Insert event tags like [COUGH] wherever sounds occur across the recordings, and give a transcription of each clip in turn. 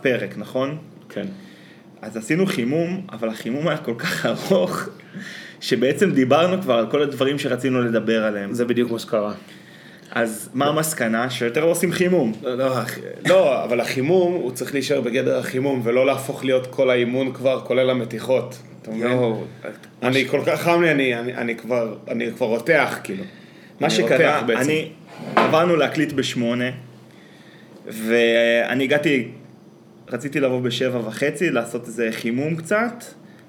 הפרק, נכון? כן. אז עשינו חימום, אבל החימום היה כל כך ארוך, שבעצם דיברנו כבר על כל הדברים שרצינו לדבר עליהם. זה בדיוק מה שקרה. אז מה המסקנה? שיותר לא עושים חימום. לא, לא, לא, אבל החימום, הוא צריך להישאר בגדר החימום, ולא להפוך להיות כל האימון כבר, כולל המתיחות. אתה מבין? אני כל כך חם לי, אני, אני, אני כבר, אני כבר רותח, כאילו. מה שקרה. אני, עברנו להקליט בשמונה, ואני הגעתי, רציתי לבוא בשבע וחצי, לעשות איזה חימום קצת,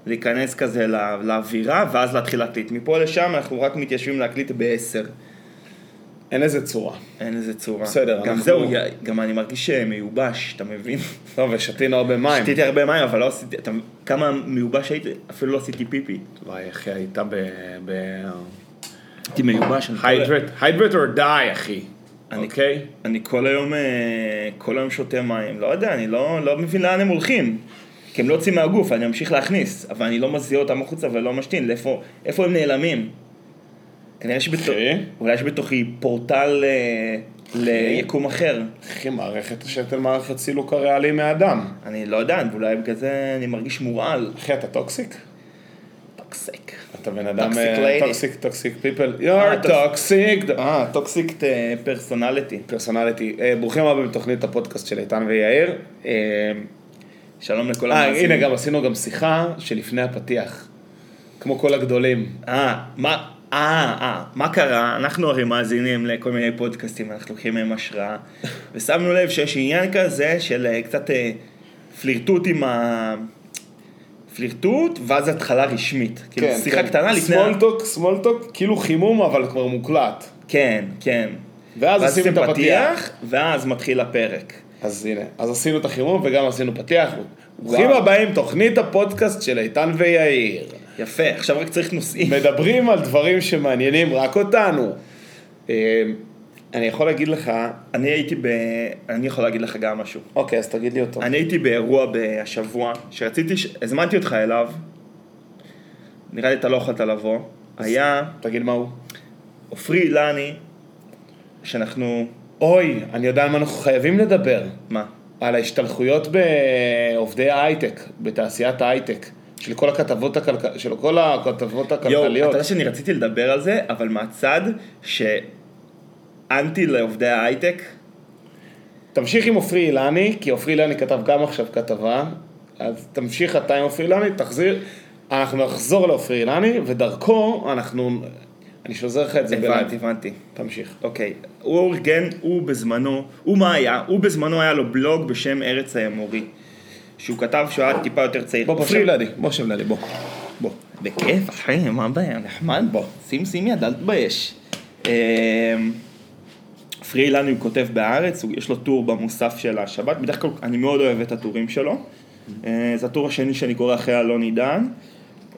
להיכנס כזה לא, לאווירה, ואז להתחיל להקליט. מפה לשם אנחנו רק מתיישבים להקליט בעשר. אין איזה צורה. אין לזה צורה. בסדר, גם אנחנו- זהו, גם אני מרגיש אה, מיובש, אתה מבין? [LAUGHS] טוב, ושתינו הרבה מים. שתיתי הרבה מים, אבל לא עשיתי, אתה, כמה מיובש הייתי, אפילו לא עשיתי פיפי. וואי, אחי, היית ב... ב... הייתי מיובש. hydrate, hydrate or die, אחי. אני- אוקיי? אני כל היום, אה, כל היום שותה מים, לא יודע, אני לא, לא מבין לאן הם הולכים. כי הם לא יוצאים מהגוף, אני אמשיך להכניס, אבל אני לא מזיע אותם החוצה ולא משתין, לאיפה, איפה הם נעלמים? כנראה שבתוכי? אולי יש בתוכי פורטל אה, ליקום אחר. אחי, מערכת השתל מערכת סילוק הריאלי מהדם. אני לא יודע, ואולי בגלל זה אני מרגיש מורעל. אחי, אתה toxic? toxic. אתה בן אדם... toxic, toxic people. You're toxic. אה, toxic personality. personality. ברוכים הבאים בתוכנית הפודקאסט של איתן ויאיר. אה, שלום לכל אה, המאזינים. הנה, גם עשינו גם שיחה שלפני הפתיח. כמו כל הגדולים. אה, מה, אה, אה, מה קרה? אנחנו הרי מאזינים לכל מיני פודקאסטים, אנחנו לוקחים מהם השראה, [LAUGHS] ושמנו לב שיש עניין כזה של אה, קצת אה, פלירטוט עם ה... פלירטוט, ואז התחלה רשמית. כאילו, שיחה קטנה לפני... סמולטוק, סמולטוק, כאילו חימום, אבל כבר מוקלט. כן, כן. ואז עשינו את הפתיח. ואז מתחיל הפרק. אז הנה, אז עשינו את החימום וגם עשינו פתיח. ברוכים. הבאים, תוכנית הפודקאסט של איתן ויאיר. יפה, עכשיו רק צריך נושאים. מדברים על דברים שמעניינים רק אותנו. אני יכול להגיד לך, אני הייתי ב... אני יכול להגיד לך גם משהו. אוקיי, אז תגיד לי אותו. אני הייתי באירוע השבוע, שרציתי, ש... הזמנתי אותך אליו, נראה לי אתה לא יכולת לבוא, היה תגיד מה הוא. עופרי אילני, שאנחנו, אוי, אני יודע על מה אנחנו חייבים לדבר. מה? על ההשתלחויות בעובדי ההייטק, בתעשיית ההייטק. של כל הכתבות, הכלכ... של כל הכתבות יואו, אתה הכלכליות. יודע שאני רציתי לדבר על זה, אבל מהצד שאנטי לעובדי ההייטק, תמשיך עם עופרי אילני, כי עופרי אילני כתב גם עכשיו כתבה, אז תמשיך אתה עם עופרי אילני, תחזיר, אנחנו נחזור לעופרי אילני, ודרכו אנחנו, אני שוזר לך את זה. הבנתי, הבנתי. תמשיך. אוקיי, הוא ארגן, הוא בזמנו, הוא מה היה? הוא בזמנו היה לו בלוג בשם ארץ האמורי, שהוא כתב שהוא היה טיפה יותר צעיר. בוא, בוא, שב לידי, בוא, שב לידי, בוא. בוא. בכיף, אחי, מה הבעיה? נחמד, בוא. שים שים יד, אל תתבייש. פרי אילני הוא כותב בהארץ, הוא- יש לו טור במוסף של השבת, בדרך כלל אני מאוד אוהב את הטורים שלו. אה, זה הטור השני שאני קורא אחרי אלון עידן.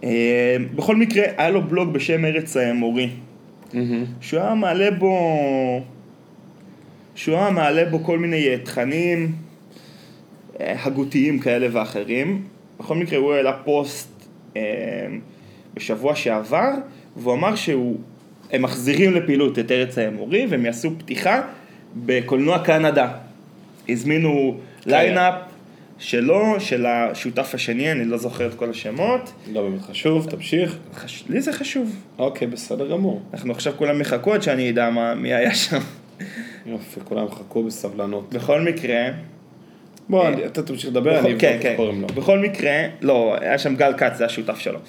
אה, בכל מקרה, היה לו בלוג בשם ארץ האמורי, שהוא היה מעלה בו... שהוא היה מעלה בו כל מיני אה, תכנים הגותיים כאלה ואחרים. בכל מקרה הוא העלה פוסט בשבוע שעבר, והוא אמר שהוא, הם מחזירים לפעילות את ארץ האמורי, והם יעשו פתיחה בקולנוע קנדה. הזמינו ליינאפ שלו, של השותף השני, אני לא זוכר את כל השמות. לא באמת חשוב, תמשיך. חש... לי זה חשוב. אוקיי, בסדר גמור. אנחנו עכשיו כולם מחכו עד שאני אדע מה, מי היה שם. יופי, כולם חכו בסבלנות. בכל מקרה, בוא, אה, אתה תמשיך לדבר, אני אבדוק איך. קוראים לו. בכל מקרה, לא, היה שם גל כץ, זה השותף שלו.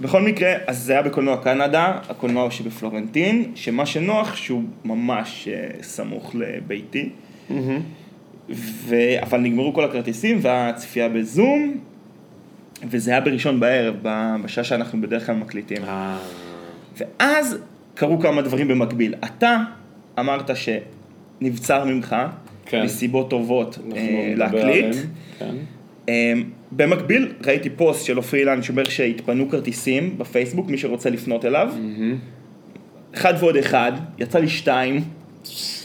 בכל מקרה, אז זה היה בקולנוע קנדה, הקולנוע שבפלורנטין, שמה שנוח שהוא ממש אה, סמוך לביתי. ו... אבל נגמרו כל הכרטיסים והצפייה בזום, וזה היה בראשון בערב, בשעה שאנחנו בדרך כלל מקליטים. אה, ואז קרו כמה דברים במקביל. אתה אמרת שנבצר ממך, כן. מסיבות טובות, אה, להקליט. כן. אה, במקביל ראיתי פוסט של עופרי אילן שאומר שהתפנו כרטיסים בפייסבוק, מי שרוצה לפנות אליו. אחד ועוד אחד, יצא לי שתיים,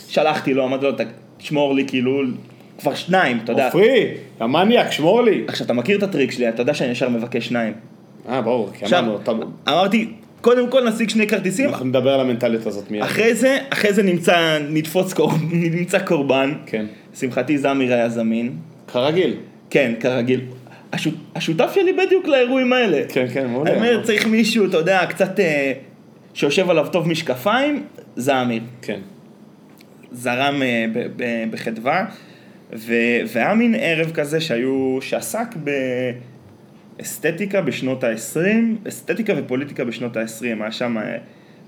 שלחתי לו, אמרתי לו, תשמור לי כאילו, כבר שניים, אתה יודע. עופרי, המניאק, שמור לי. עכשיו, אתה מכיר את הטריק שלי, אתה יודע שאני ישר מבקש שניים. אה, ברור, כי אמרנו, אתה- אמרתי, קודם כל נשיג שני כרטיסים, אנחנו נדבר על המנטליות הזאת מיד. אחרי זה, אחרי זה נמצא, נתפוס קור, נמצא קורבן. כן. לשמחתי זמיר היה זמין. כרגיל. כן, כרגיל. השות, השותף שלי בדיוק לאירועים האלה. כן, כן, מעולה. אני אומר, צריך מישהו, אתה יודע, קצת אה, שיושב עליו טוב משקפיים, זה אמיר. כן. זרם אה, ב- ב- בחדווה, והיה מין ערב כזה שהיו, שעסק באסתטיקה בשנות ה-20, אסתטיקה ופוליטיקה בשנות ה-20, היה שם אה,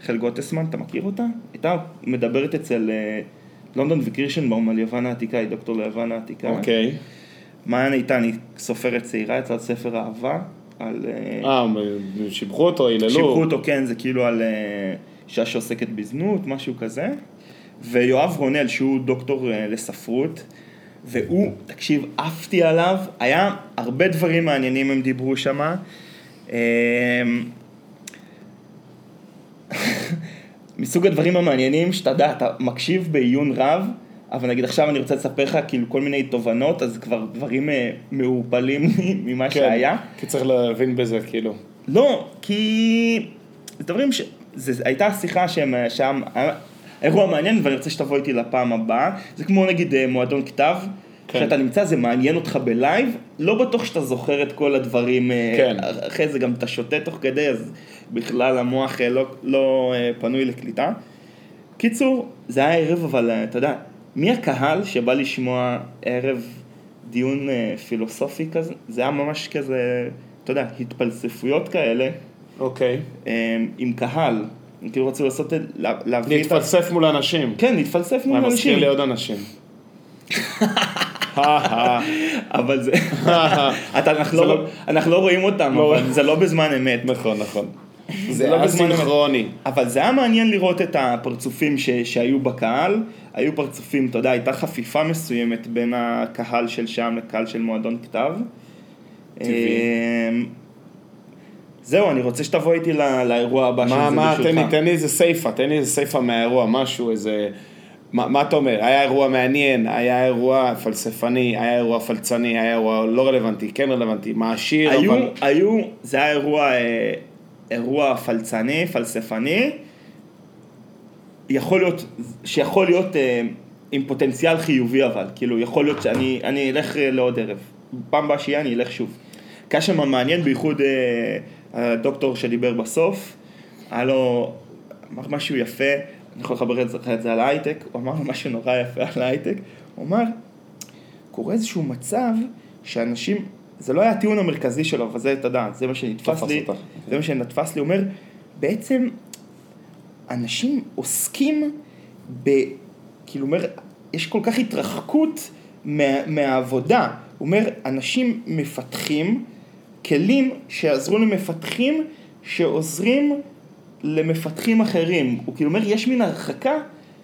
חל גוטסמן, אתה מכיר אותה? הייתה מדברת אצל אה, לונדון וקירשנבאום על יוון העתיקה, היא דוקטור ליוון העתיקה. אוקיי. מעיין איתן היא סופרת צעירה, יצאה ספר אהבה, על... אה, אה, שיבחו אותו, היללו. שיבחו אותו, כן, זה כאילו על אישה שעוסקת בזנות, משהו כזה. ויואב רונל, שהוא דוקטור לספרות, והוא, תקשיב, עפתי עליו, היה הרבה דברים מעניינים הם דיברו שם. [LAUGHS] מסוג הדברים המעניינים שאתה יודע, אתה מקשיב בעיון רב, אבל נגיד עכשיו אני רוצה לספר לך כאילו כל מיני תובנות, אז כבר דברים אה, מעורפלים [LAUGHS] ממה כן. שהיה. כי צריך להבין בזה, כאילו. לא, כי דברים ש... זה הייתה שיחה שהם שם, אירוע מעניין ואני רוצה שתבוא איתי לפעם הבאה. זה כמו נגיד אה, מועדון כתב, כן. כשאתה נמצא זה מעניין אותך בלייב, לא בטוח שאתה זוכר את כל הדברים, אה, כן. אחרי זה גם אתה שותה תוך כדי, אז בכלל המוח אה, לא, לא פנוי לקליטה. קיצור, זה היה ערב, אבל אתה יודע, מי הקהל שבא לשמוע ערב דיון פילוסופי כזה? זה היה ממש כזה, אתה יודע, התפלספויות כאלה. אוקיי. עם קהל, כאילו רצו לעשות, את- לה- להביא את. להתפלסף מול אנשים. כן, להתפלסף מול מה מזכיר אנשים. לי עוד אנשים. [LAUGHS] [LAUGHS] אבל זה... [LAUGHS] אנחנו זה לא- לא- אנחנו לא רואים אותם, לא אבל. זה לא בזמן אמת. נכון, נכון. זה זה לא היה בזמן אמת. סינכרוני. אבל זה היה מעניין לראות את הפרצופים ש, שהיו בקהל. היו פרצופים, אתה יודע, הייתה חפיפה מסוימת בין הקהל של שם לקהל של מועדון כתב. טבעי. זהו, אני רוצה שתבוא איתי לא, לאירוע הבא של זה מה, תן לי, ברשותך. תן לי איזה סייפה, תן לי איזה סייפה מהאירוע, משהו, איזה... מה, מה אתה אומר? היה אירוע מעניין, היה אירוע פלספני, היה אירוע פלצני, היה אירוע לא רלוונטי, כן רלוונטי, מעשיר, היו, אבל... היו, זה היה אירוע, אה, אירוע פלצני, פלספני, יכול להיות, שיכול להיות אה, עם פוטנציאל חיובי אבל, כאילו יכול להיות שאני אני אלך אה, לעוד ערב, פעם הבאה שיהיה אני אלך שוב. כי היה שם מעניין, בייחוד אה, הדוקטור שדיבר בסוף, היה לו, משהו יפה, אני יכול לחבר את זה, את זה על ההייטק, הוא אמר משהו נורא יפה על ההייטק, הוא אמר, קורה איזשהו מצב שאנשים, זה לא היה הטיעון המרכזי שלו, אבל זה, אתה יודע, זה מה שנתפס תפס לי, אותך. זה מה שנתפס לי, הוא אומר, בעצם אנשים עוסקים ב... כאילו, אומר, יש כל כך התרחקות מה, מהעבודה. הוא אומר, אנשים מפתחים כלים שיעזרו למפתחים שעוזרים למפתחים אחרים. הוא כאילו אומר, יש מין הרחקה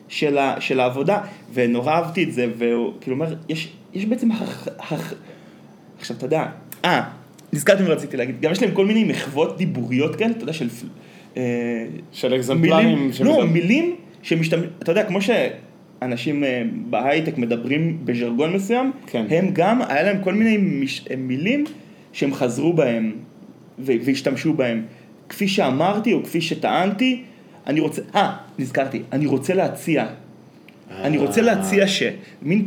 של, ה, של העבודה, ונורא אהבתי את זה, והוא כאילו אומר, יש, יש בעצם הח, הח... עכשיו, אתה יודע, אה, נזכרתי מה רציתי להגיד, גם יש להם כל מיני מחוות דיבוריות כאלה, אתה יודע, של... אה, של אקזמפלרים. של- לא, מילים שמשתמשים, אתה יודע, כמו שאנשים אה, בהייטק מדברים בז'רגון מסוים, כן. הם גם, היה להם כל מיני מש, מילים שהם חזרו בהם והשתמשו בהם. כפי שאמרתי או כפי שטענתי, אני רוצה, אה, נזכרתי, אני רוצה להציע. אני רוצה להציע ש... מין,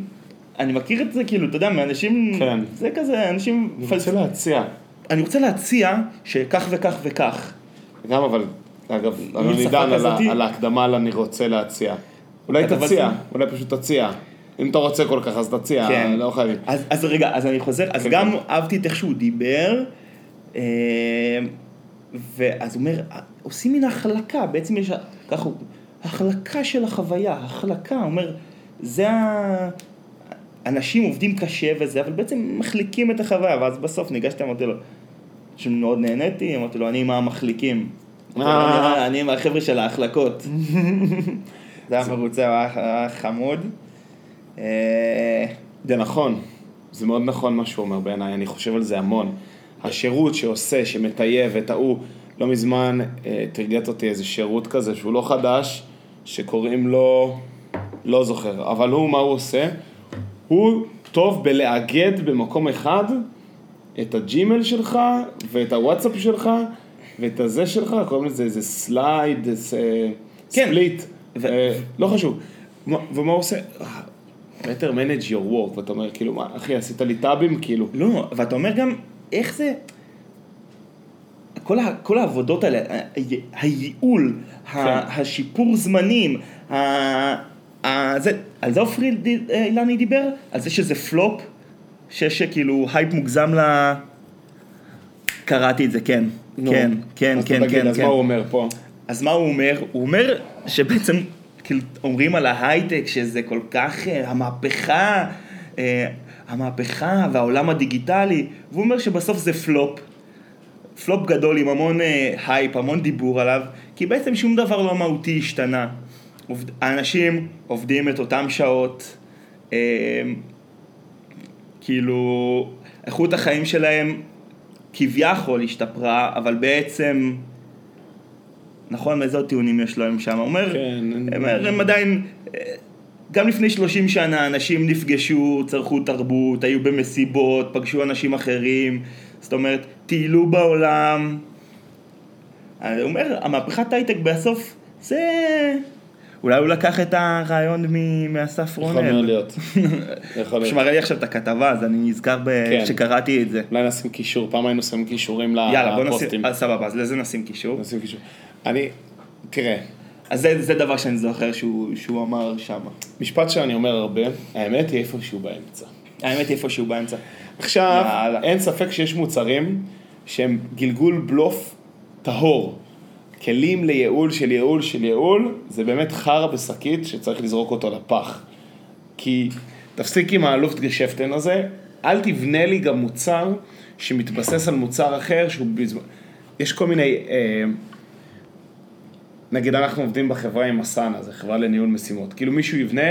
אני מכיר את זה כאילו, אתה יודע, מאנשים, כן. זה כזה, אנשים, אני רוצה להציע. אני רוצה להציע שכך וכך וכך. גם אבל, אגב, מין אני שפה דן על ההקדמה על אני רוצה להציע. אולי תציע? אולי פשוט תציע. אם אתה רוצה כל כך אז תציע, כן. לא חייבים. אז, אז רגע, אז אני חוזר, אז כן, גם כן. אהבתי את איך שהוא דיבר, אה, ואז הוא אומר, עושים מין החלקה, בעצם יש, ככה הוא, החלקה של החוויה, החלקה, הוא אומר, זה ה... אנשים עובדים קשה וזה, אבל בעצם מחליקים את החוויה, ואז בסוף ניגשתי, אמרתי לו, שמאוד נהניתי, אמרתי לו, אני מהמחליקים. [LAUGHS] אה. אני מהחבר'ה של ההחלקות. [LAUGHS] זה היה מרוצה, הוא היה חמוד. אה, זה נכון, זה מאוד נכון מה שהוא אומר בעיניי, אני חושב על זה המון. השירות שעושה, שמטייב את ההוא, לא מזמן אה, תרגט אותי איזה שירות כזה שהוא לא חדש, שקוראים לו, לא זוכר, אבל הוא, מה הוא עושה? הוא טוב בלאגד במקום אחד את הג'ימל שלך ואת הוואטסאפ שלך ואת הזה שלך, קוראים לזה איזה סלייד, איזה כן. ספליט, ו- אה, לא חשוב. מה- ומה הוא עושה? Better manage your work, ואתה אומר, כאילו, מה, אחי, עשית לי טאבים, כאילו. לא, ואתה אומר גם, איך זה... כל, ה, כל העבודות האלה, ה- הייעול, כן. ה, השיפור זמנים, ה, ה, זה, על זה עופרי אה, אילני דיבר? על זה שזה פלופ? שיש כאילו הייפ מוגזם ל... קראתי את זה, כן. נו, כן, כן, אז כן, תגיד, כן. אז כן. מה הוא אומר פה? אז מה הוא אומר? הוא אומר שבעצם, כאילו, אומרים על ההייטק שזה כל כך אה, המהפכה, אה, המהפכה והעולם הדיגיטלי, והוא אומר שבסוף זה פלופ. פלופ גדול עם המון אה, הייפ, המון דיבור עליו, כי בעצם שום דבר לא מהותי השתנה. עובד, האנשים עובדים את אותם שעות, אה, כאילו, איכות החיים שלהם כביכול השתפרה, אבל בעצם, נכון, איזה עוד טיעונים יש להם שם? הוא אומר, כן, הם, הם עדיין, גם לפני 30 שנה אנשים נפגשו, צרכו תרבות, היו במסיבות, פגשו אנשים אחרים, זאת אומרת, טיילו בעולם. הוא אומר, המהפכת הייטק בסוף, זה... אולי הוא לקח את הרעיון מאסף רונל. יכול מאוד להיות. [LAUGHS] יכול פשוט להיות. מראה לי עכשיו את הכתבה, אז אני נזכר כן. שקראתי את זה. אולי נשים קישור, פעם היינו שמים קישורים יאללה, בוא נשים, לפוסטים. סבבה, אז לזה נשים קישור. נשים קישור. אני, תראה, אז זה, זה דבר שאני זוכר שהוא, שהוא אמר שם. משפט שאני אומר הרבה, האמת היא איפשהו באמצע. האמת היא איפשהו באמצע. עכשיו, יאללה. אין ספק שיש מוצרים שהם גלגול בלוף טהור. כלים לייעול של ייעול של ייעול, זה באמת חרא בשקית שצריך לזרוק אותו לפח. כי תפסיק עם הלופט גשפטן הזה, אל תבנה לי גם מוצר שמתבסס על מוצר אחר שהוא בזמן... יש כל מיני... אה, נגיד אנחנו עובדים בחברה עם אסנה, זו חברה לניהול משימות. כאילו מישהו יבנה,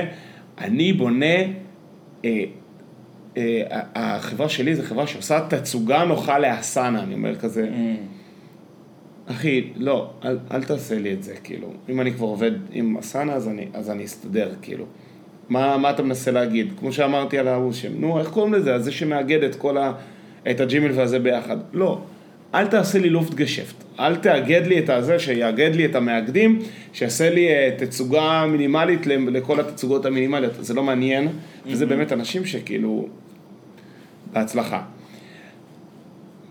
אני בונה... אה, אה, החברה שלי זו חברה שעושה תצוגה נוחה לאסנה, אני אומר כזה, אחי, לא, אל, אל תעשה לי את זה, כאילו. אם אני כבר עובד עם אסנה, אז אני, אז אני אסתדר, כאילו. מה, מה אתה מנסה להגיד? כמו שאמרתי על ההוא שם, נו, איך קוראים לזה? זה שמאגד את כל ה... את הג'ימל והזה ביחד. לא, אל תעשה לי לופט גשפט. אל תאגד לי את הזה, שיאגד לי את המאגדים, שיעשה לי אה, תצוגה מינימלית לכל התצוגות המינימליות. זה לא מעניין, וזה באמת אנשים שכאילו... בהצלחה.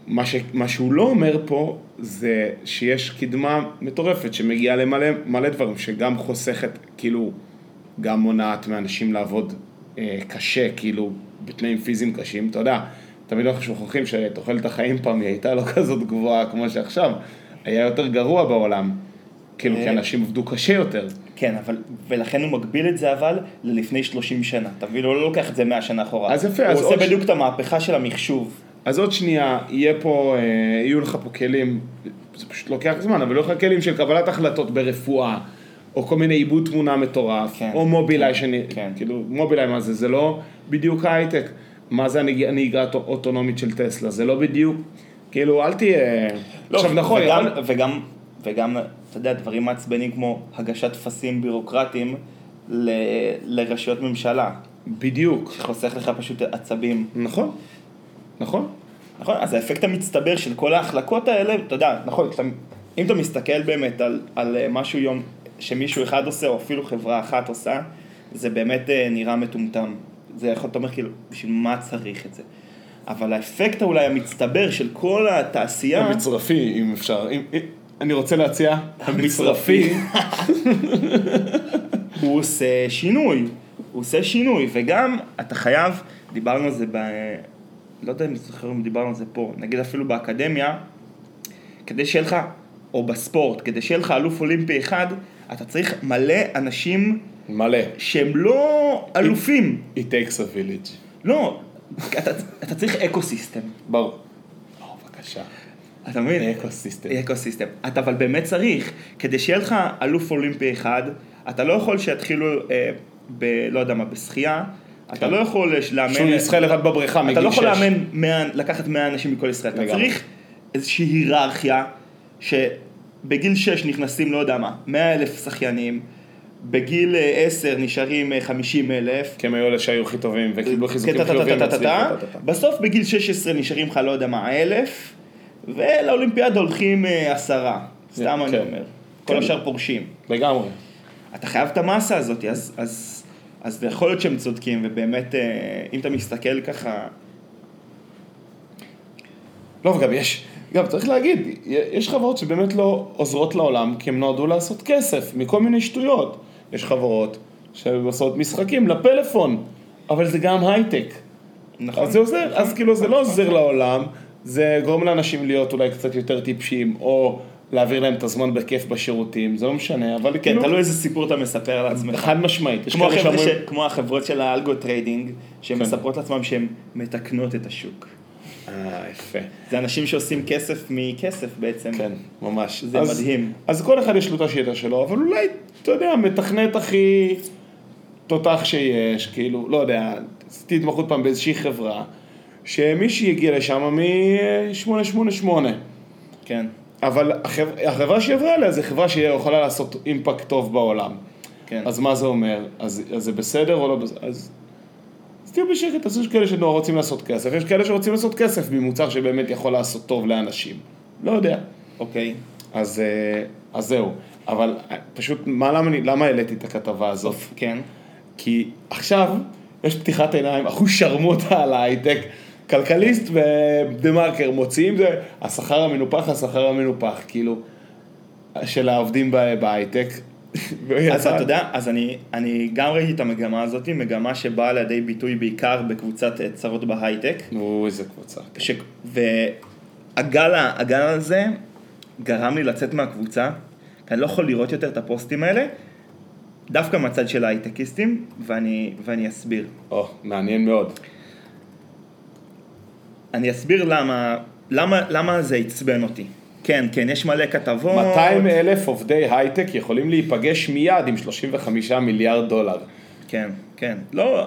מה, ש, מה שהוא לא אומר פה זה שיש קדמה מטורפת שמגיעה למלא מלא דברים, שגם חוסכת, כאילו, גם מונעת מאנשים לעבוד אה, קשה, כאילו, בתנאים פיזיים קשים. אתה יודע, תמיד אנחנו שוכחים שתוחלת החיים פעם היא הייתה לא כזאת גבוהה כמו שעכשיו. היה יותר גרוע בעולם. כאילו, כי אה. אנשים עבדו קשה יותר. כן, אבל, ולכן הוא מגביל את זה אבל ללפני 30 שנה. אתה מבין, הוא לא לוקח את זה 100 שנה אחורה. אז יפה, הוא אז עושה ש- בדיוק את המהפכה של המחשוב. אז עוד שנייה, יהיה פה, אה, יהיו לך פה כלים, זה פשוט לוקח זמן, אבל יהיו לך כלים של קבלת החלטות ברפואה, או כל מיני עיבוד תמונה מטורף, כן, או מובילאיי, כן, שאני, כן. כאילו, מובילאיי מה זה, זה לא בדיוק הייטק, מה זה הנהיג- הנהיגה האוט- אוטונומית של טסלה, זה לא בדיוק, כאילו, אל תהיה, עכשיו נכון, וגם, יכול- וגם, וגם, אתה יודע, דברים מעצבנים כמו הגשת טפסים בירוקרטיים ל, לרשויות ממשלה, בדיוק, שחוסך לך פשוט עצבים. נכון, נכון, נכון, אז האפקט המצטבר של כל ההחלקות האלה, אתה יודע, נכון, כשאתה, אם אתה מסתכל באמת על, על אה, משהו יום, שמישהו אחד עושה, או אפילו חברה אחת עושה, זה באמת אה, נראה מטומטם. זה יכול, אתה אומר כאילו, בשביל מה צריך את זה? אבל האפקט אולי המצטבר של כל התעשייה, המצרפי, אם אפשר, אם, אם, אני רוצה להציע, המצרפי, [LAUGHS] הוא עושה שינוי, הוא עושה שינוי, וגם אתה חייב, דיברנו על זה ב... לא יודע אם זוכר אם דיברנו על זה פה, נגיד אפילו באקדמיה, כדי שיהיה לך, או בספורט, כדי שיהיה לך אלוף אולימפי אחד, אתה צריך מלא אנשים מלא, שהם לא אלופים. it takes a village, לא, אתה, אתה צריך ecosystem, ברור, או, בבקשה, אתה מבין? ecosystem. ecosystem. אתה אבל באמת צריך, כדי שיהיה לך אלוף אולימפי אחד, אתה לא יכול שיתחילו, אה, ב... לא יודע מה, בשחייה, אתה כן. לא יכול לאמן... שהוא ישחה לבד בבריכה מגיל אתה לא יכול. לאמן, 100, לקחת 100 אנשים מכל ישראל. אתה. צריך איזושהי היררכיה, שבגיל 6 נכנסים, לא יודע מה, 100 אלף שחיינים, בגיל אה, 10 נשארים אה, 50 אלף. כי הם היו אלה שהיו הכי טובים וקיבלו חיזוקים. טה, טה, טה. בסוף בגיל 16 נשארים לך, לא יודע מה, אלף, ולאולימפיאדה הולכים אה, עשרה. סתם אני כן. אומר. כל כן. השאר פורשים. לגמרי. אתה חייב את המסה הזאת, אז, אז אז יכול להיות שהם צודקים, ובאמת, אה, אם אתה מסתכל ככה, לא, וגם יש, גם צריך להגיד, יש חברות שבאמת לא עוזרות לעולם כי הן נועדו לעשות כסף מכל מיני שטויות. יש חברות שעושות משחקים לפלאפון, אבל זה גם הייטק. נכון. אז זה עוזר, נכון, אז כאילו זה נכון, לא נכון. עוזר לעולם, זה גורם לאנשים להיות אולי קצת יותר טיפשים, או להעביר להם את הזמן בכיף בשירותים, זה לא משנה, אבל כן, כאילו, תלוי איזה סיפור אתה מספר לעצמך. חד משמעית, כמו החבר'ה ש- כמו החברות של ה algo trading, שהן כן. מספרות לעצמן שהן מתקנות את השוק. אה, יפה, זה אנשים שעושים כסף מכסף בעצם. כן, ממש. זה אז- מדהים. אז כל אחד יש לו את השיטה שלו, אבל אולי, אתה יודע, מתכנת הכי תותח שיש, כאילו, לא יודע, עשיתי התמחות פעם באיזושהי חברה, שמישהי הגיע לשם מ-888. כן. אבל החברה, החברה שהיא עברה אליה זה חברה שיכולה לעשות אימפקט טוב בעולם. כן. אז מה זה אומר? אז, אז זה בסדר או לא בסדר? אז, אז תהיו בשקט, אז יש כאלה שנורא רוצים לעשות כסף, יש כאלה שרוצים לעשות כסף ממוצר שבאמת יכול לעשות טוב לאנשים. לא יודע. אוקיי. אז, אה, אז זהו. אבל אה, פשוט, מה, למה, למה העליתי את הכתבה הזאת? כן. כי עכשיו יש פתיחת עיניים, אחוז שרמוטה על ההייטק. כלכליסט ודה מרקר מוציאים זה השכר המנופח, השכר המנופח, כאילו, של העובדים בהייטק. אז אתה יודע, אז אני, אני גם ראיתי את המגמה הזאת, מגמה שבאה לידי ביטוי בעיקר בקבוצת אה, צרות בהייטק. נו, איזה קבוצה. ש... והגל הזה גרם לי לצאת מהקבוצה, כי אני לא יכול לראות יותר את הפוסטים האלה, דווקא מהצד של ההייטקיסטים, ואני, ואני אסביר. או, מעניין מאוד. אני אסביר למה, למה, למה זה עצבן אותי. כן, כן, יש מלא כתבות. 200 אלף עובדי הייטק יכולים להיפגש מיד עם 35 מיליארד דולר. כן, כן. לא,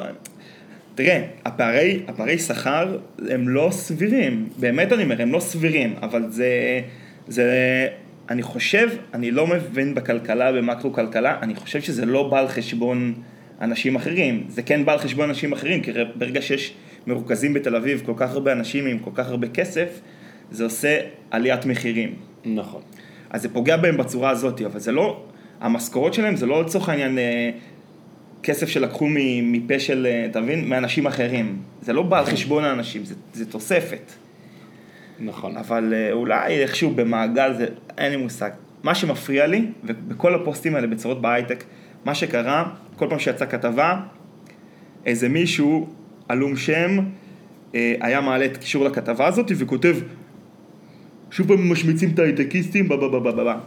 תראה, הפערי, הפערי שכר הם לא סבירים, באמת אני אומר, הם לא סבירים, אבל זה, זה, אני חושב, אני לא מבין בכלכלה, במקרו כלכלה, אני חושב שזה לא בא על חשבון אנשים אחרים, זה כן בא על חשבון אנשים אחרים, כי ברגע שיש מרוכזים בתל אביב כל כך הרבה אנשים עם כל כך הרבה כסף, זה עושה עליית מחירים. נכון. אז זה פוגע בהם בצורה הזאת, אבל זה לא, המשכורות שלהם זה לא לצורך העניין אה, כסף שלקחו מפה של, אה, אתה מבין, מאנשים אחרים. זה לא בא על חשבון האנשים, זה, זה תוספת. נכון. אבל אה, אולי איכשהו במעגל זה, אין לי מושג. מה שמפריע לי, ובכל הפוסטים האלה בצורות בהייטק, מה שקרה, כל פעם שיצאה כתבה, איזה מישהו עלום שם היה מעלה את קישור לכתבה הזאת וכותב שוב פעם משמיצים את ההייטקיסטים, בה בה בה בה בה בה.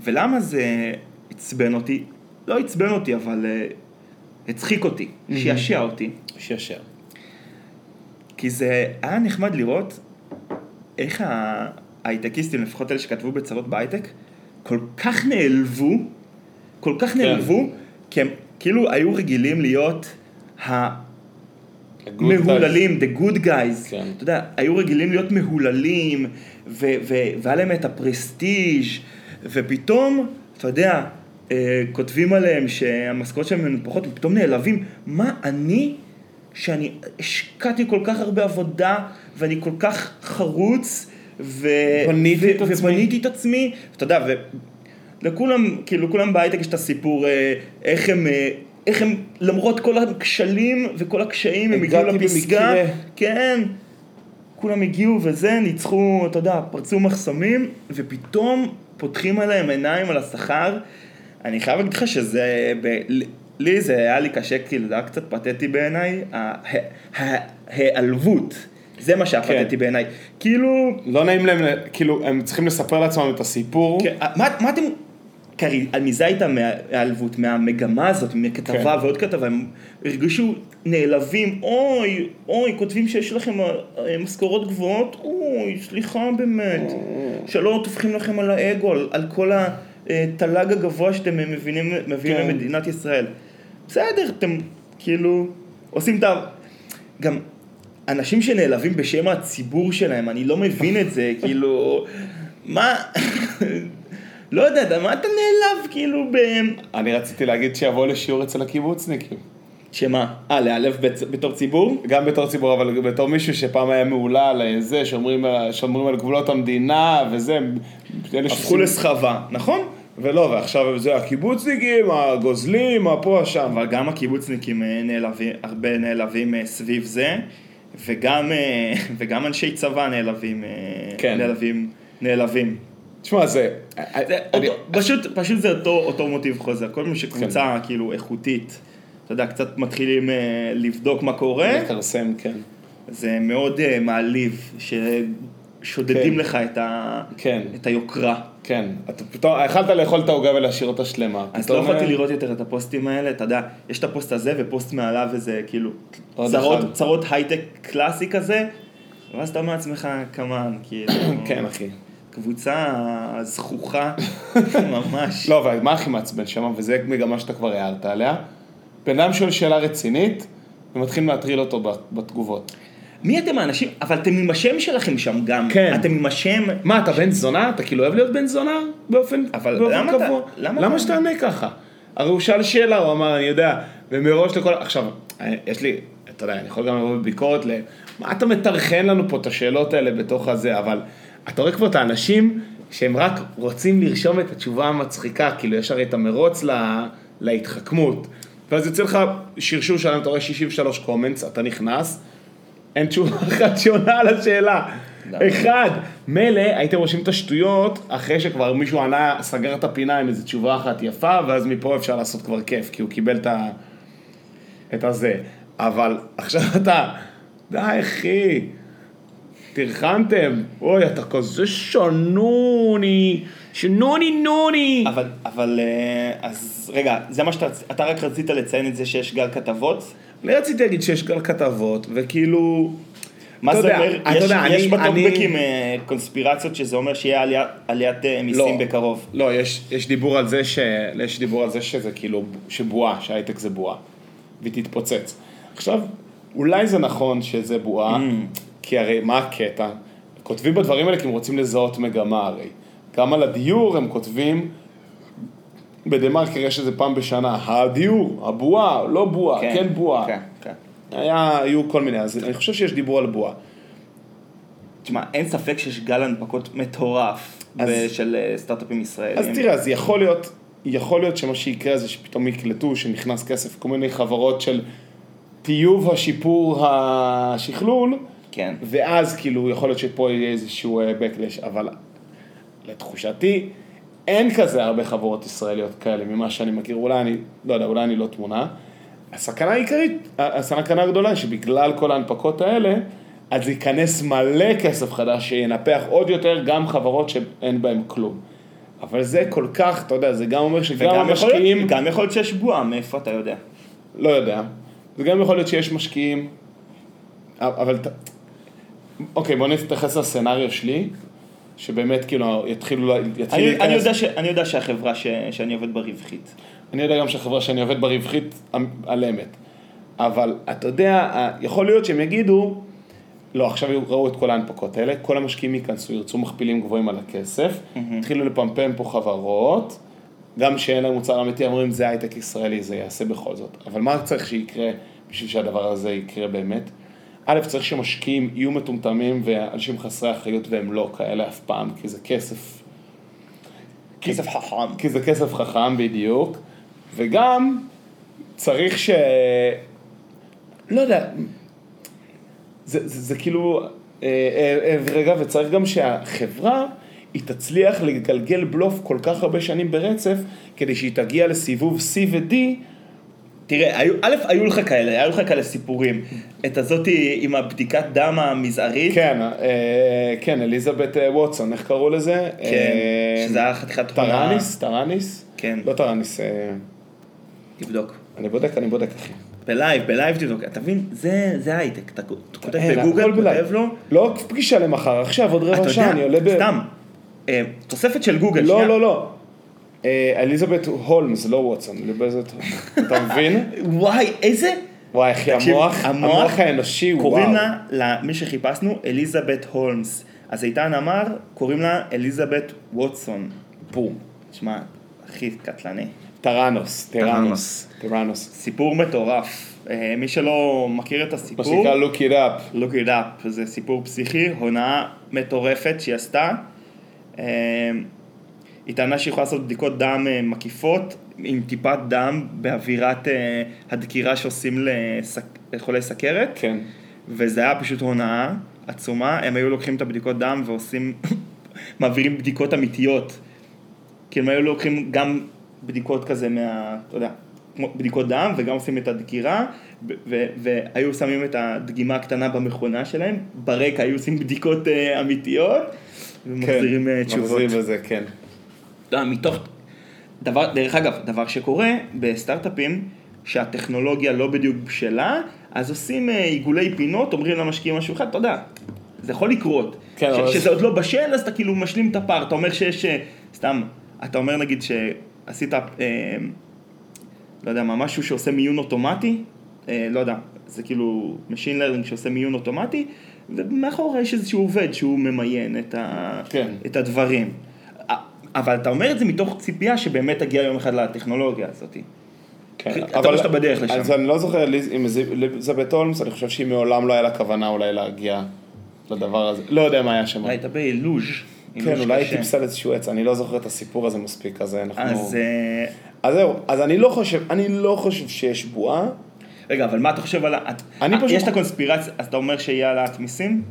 ולמה זה עצבן אותי? לא עצבן אותי, אבל אה, הצחיק אותי, שעשע אותי. שישר. כי זה היה נחמד לראות איך ה- ההייטקיסטים, לפחות אלה שכתבו בצרות בהייטק, כל כך נעלבו, כל כך נעלבו, כי הם כאילו היו רגילים להיות המהוללים, the good guys. כן. אתה יודע, היו רגילים להיות מהוללים, והיה להם את הפרסטיג', ופתאום, אתה יודע, אה, כותבים עליהם שהמשכורות שלהם מנופחות, ופתאום נעלבים. מה אני, שאני השקעתי כל כך הרבה עבודה, ואני כל כך חרוץ, ו... בניתי ו- את עצמי. ובניתי את עצמי, אתה יודע, ולכולם, כאילו, לכולם בהייטק יש את הסיפור, אה, איך הם... אה, איך הם, למרות כל הכשלים וכל הקשיים, הם הגיעו לפסגה, במקרה. כן, כולם הגיעו וזה, ניצחו, אתה יודע, פרצו מחסומים, ופתאום פותחים עליהם עיניים על השכר. אני חייב להגיד לך שזה, ב, לי זה היה לי קשה, כאילו, זה היה קצת פתטי בעיניי, ה- ה- ההיעלבות, זה מה שהיה כן. פתטי בעיניי. כאילו, לא נעים להם, כאילו, הם צריכים לספר לעצמם את הסיפור. כן, מה, מה אתם, מזה הייתה מההיעלבות, מהמגמה הזאת, מכתבה כן. ועוד כתבה, הם הרגישו נעלבים, אוי, אוי, כותבים שיש לכם אה, משכורות גבוהות, אוי, סליחה באמת, שלא טופחים לכם על האגו, על, על כל התל"ג הגבוה שאתם מבינים, מביאים כן. למדינת ישראל. בסדר, אתם כאילו עושים את ה... גם אנשים שנעלבים בשם הציבור שלהם, אני לא מבין את זה, כאילו, מה, לא יודע, מה אתה נעלב כאילו ב... אני רציתי להגיד שיבוא לשיעור אצל הקיבוצניקים. שמה? אה, להיעלב בתור ציבור? גם בתור ציבור, אבל בתור מישהו שפעם היה מהולל, אה, זה, שומרים, על- שומרים על גבולות המדינה, וזה, הפכו לסחבה, נכון? ולא, ועכשיו זה הקיבוצניקים, הגוזלים, הפה, השם. אבל גם הקיבוצניקים אה, נעלבים, הרבה נעלבים אה, סביב זה, וגם, אה, [LAUGHS] וגם אנשי צבא נעלבים, כן. נעלבים, נעלבים. תשמע, זה... זה אני- אותו, פשוט, פשוט זה אותו, אותו מוטיב חוזר, כל מי שקבוצה כן. כאילו איכותית, אתה יודע, קצת מתחילים אה, לבדוק מה קורה, לכרסם, כן. זה מאוד אה, מעליב, ששודדים כן. לך את, ה, כן. את היוקרה. כן. אתה פתאום, יכלת לאכול את העוגה ולהשאיר אותה שלמה. אז לא יכולתי אה, לראות יותר את הפוסטים האלה, אתה יודע, יש את הפוסט הזה ופוסט מעליו איזה כאילו צרות. צרות הייטק קלאסי כזה, ואז אתה אומר לעצמך, כמובן, כאילו, [COUGHS] כן, אחי. קבוצה זכוכה, ממש. לא, אבל מה הכי מעצבן שם, וזה מגמה שאתה כבר הערת עליה, בן אדם שואל שאלה רצינית, ומתחיל להטריל אותו בת- בתגובות. מי אתם האנשים? אבל אתם עם השם שלכם שם גם. כן. אתם עם השם... מה, אתה בן זונה? אתה כאילו אוהב להיות בן זונה? באופן אבל באופן למה אתה- קבוע? למה למה אתה- שתענה ככה? הרי הוא שאל שאלה, הוא אמר, אני יודע, ומראש לכל... עכשיו, אה, יש לי, אתה יודע, אני יכול גם לבוא בביקורת ל... מה אתה מטרחן לנו פה את השאלות האלה בתוך הזה, אבל אתה רואה כבר את האנשים שהם רק רוצים לרשום את התשובה המצחיקה, כאילו יש הרי את המרוץ לה, להתחכמות. ואז יוצא לך שרשור שלם, אתה רואה 63 קומנטס, אתה נכנס, אין תשובה [LAUGHS] אחת שעונה על השאלה. אחד, מילא הייתם רושמים את השטויות אחרי שכבר מישהו ענה, סגר את הפינה עם איזו תשובה אחת יפה, ואז מפה אפשר לעשות כבר כיף, כי הוא קיבל את ה... את הזה. אבל עכשיו אתה, די אחי, טרחנתם, אוי, אתה כזה שנוני, שנוני נוני. אבל, אבל, אה, אז רגע, זה מה שאתה, אתה רק רצית לציין את זה שיש גל כתבות? אני רציתי להגיד שיש גל כתבות, וכאילו... מה זה אומר? יש, יודע, יש בטוקבקים אני- אה, קונספירציות שזה אומר שיהיה עלייה, עליית אה, מיסים בקרוב. לא, יש, יש דיבור על זה ש... יש דיבור על זה שזה כאילו, שבועה, שהייטק זה בועה, והיא תתפוצץ. עכשיו, אולי זה נכון שזה בועה, Mm. כי הרי מה הקטע? כותבים בדברים האלה כי הם רוצים לזהות מגמה הרי. גם על הדיור הם כותבים, בדה מרקר יש איזה פעם בשנה, הדיור, הבועה, לא בועה, כן, כן בועה. כן, כן. היה, היו כל מיני, אז אני חושב שיש דיבור על בועה. תשמע, אין ספק שיש גל הנפקות מטורף אז- של אה, סטארט-אפים ישראלים. אז תראה, אז יכול להיות, יכול להיות שמה שיקרה זה שפתאום יקלטו שנכנס כסף, כל מיני חברות של טיוב השיפור השכלול, כן. ואז כאילו יכול להיות שפה יהיה איזשהו אה, backlash, אבל לתחושתי אין כזה הרבה חברות ישראליות כאלה ממה שאני מכיר, אולי אני, לא יודע, אולי אני לא תמונה. הסכנה העיקרית, הסכנה הגדולה היא שבגלל כל ההנפקות האלה, אז ייכנס מלא כסף חדש שינפח עוד יותר גם חברות שאין בהן כלום. אבל זה כל כך, אתה יודע, זה גם אומר שגם וגם יכול המשקיעים, גם יכול להיות שיש בועה, מאיפה אתה יודע? לא יודע, זה גם יכול להיות שיש משקיעים, אבל, אוקיי, בוא נתייחס לסצנריו שלי, שבאמת כאילו יתחילו, יתחילו אני, להיכנס, אני, יודע ש, אני יודע שהחברה ש, שאני עובד בה רווחית. אני יודע גם שהחברה שאני עובד בה רווחית על אמת, אבל אתה יודע, יכול להיות שהם יגידו, לא, עכשיו ראו את כל ההנפקות האלה, כל המשקיעים ייכנסו, ירצו מכפילים גבוהים על הכסף, התחילו לפמפם פה חברות, גם שאין להם מוצר אמיתי, אומרים זה הייטק ישראלי, זה יעשה בכל זאת. אבל מה צריך שיקרה בשביל שהדבר הזה יקרה באמת? א', צריך שמשקיעים יהיו מטומטמים ואנשים חסרי אחריות והם לא כאלה אף פעם, כי זה כסף כסף חכם. כי זה כסף חכם בדיוק, וגם צריך ש... לא יודע, זה, זה, זה כאילו, אה, אה, אה, רגע, וצריך גם שהחברה, היא תצליח לגלגל בלוף כל כך הרבה שנים ברצף, כדי שהיא תגיע לסיבוב C ו-D, תראה, היו, א', היו לך כאלה, היו לך כאלה סיפורים. את הזאתי עם הבדיקת דם המזערית. כן, אה, כן, אליזבת אה, ווטסון, איך קראו לזה? כן, אה, שזה היה חתיכת תמונה. טרניס? טרניס? כן. לא טרניס, אה, תבדוק. אני בודק, אני בודק, אחי. בלייב, בלייב תבדוק. אתה מבין? זה, זה הייטק. אתה כותב אין, בגוגל. כותב לו. לא פגישה למחר, עכשיו עוד רבע שעה, אני עולה ב... סתם. אה, תוספת של גוגל, לא. לא, לא. אה, אליזבת הולמס, לא ווטסון, אליזבת, אתה מבין? [LAUGHS] וואי, איזה... וואי, אחי, המוח, המוח- האנושי, וואו. קוראים לה, למי שחיפשנו, אליזבת הולמס. אז איתן אמר, קוראים לה אליזבת ווטסון. בום. שמע, הכי קטלני. טראנוס, טראנוס, טראנוס. סיפור מטורף. אה, מי שלא מכיר את מה הסיפור, שנקרא look it up. look it up, זה סיפור פסיכי, הונאה מטורפת שהיא עשתה. אה, היא טענה שהיא יכולה לעשות בדיקות דם אה, מקיפות עם טיפת דם באווירת אה, הדקירה שעושים לסק... לחולי סכרת. כן. וזה היה פשוט הונאה עצומה, הם היו לוקחים את הבדיקות דם ועושים, [COUGHS] מעבירים בדיקות אמיתיות. כי הם היו לוקחים גם בדיקות כזה מה, אתה יודע, בדיקות דם וגם עושים את הדקירה והיו שמים את הדגימה הקטנה במכונה שלהם, ברקע היו עושים בדיקות uh, אמיתיות ומחזירים כן, תשובות. מחזירים בזה, כן. אתה יודע, מתוך, דבר, דרך אגב, דבר שקורה בסטארט-אפים, שהטכנולוגיה לא בדיוק בשלה, אז עושים אה, עיגולי פינות, אומרים למשקיעים משהו אחד, אתה יודע, זה יכול לקרות. כן, ש- אבל- שזה עוד לא בשל, אז אתה כאילו משלים את הפער, אתה אומר שיש, אה, סתם, אתה אומר נגיד שעשית, אה, לא יודע מה, משהו שעושה מיון אוטומטי, אה, לא יודע, זה כאילו Machine Learning שעושה מיון אוטומטי, ומאחורה יש איזשהו עובד שהוא ממיין את, ה, כן. את הדברים. אבל אתה אומר את זה מתוך ציפייה שבאמת תגיע יום אחד לטכנולוגיה הזאת. כן, אתה אומר שאתה בדרך לשם. אז אני לא זוכר, ליז- עם אליזבת הולמס, אני חושב שהיא מעולם לא היה לה כוונה אולי להגיע לדבר הזה. לא יודע מה היה שם. הייתה באילוז'. כן, אולי היא. טיפסה איזשהו עץ, אני לא זוכר את הסיפור הזה מספיק, אז אנחנו... אז אה, אז זהו, אז אני לא חושב, אני לא חושב שיש בועה. רגע, אבל מה אתה חושב על ה... אני אה, פשוט- יש את הקונספירציה, אז אתה אומר שיהיה העלאת מיסים?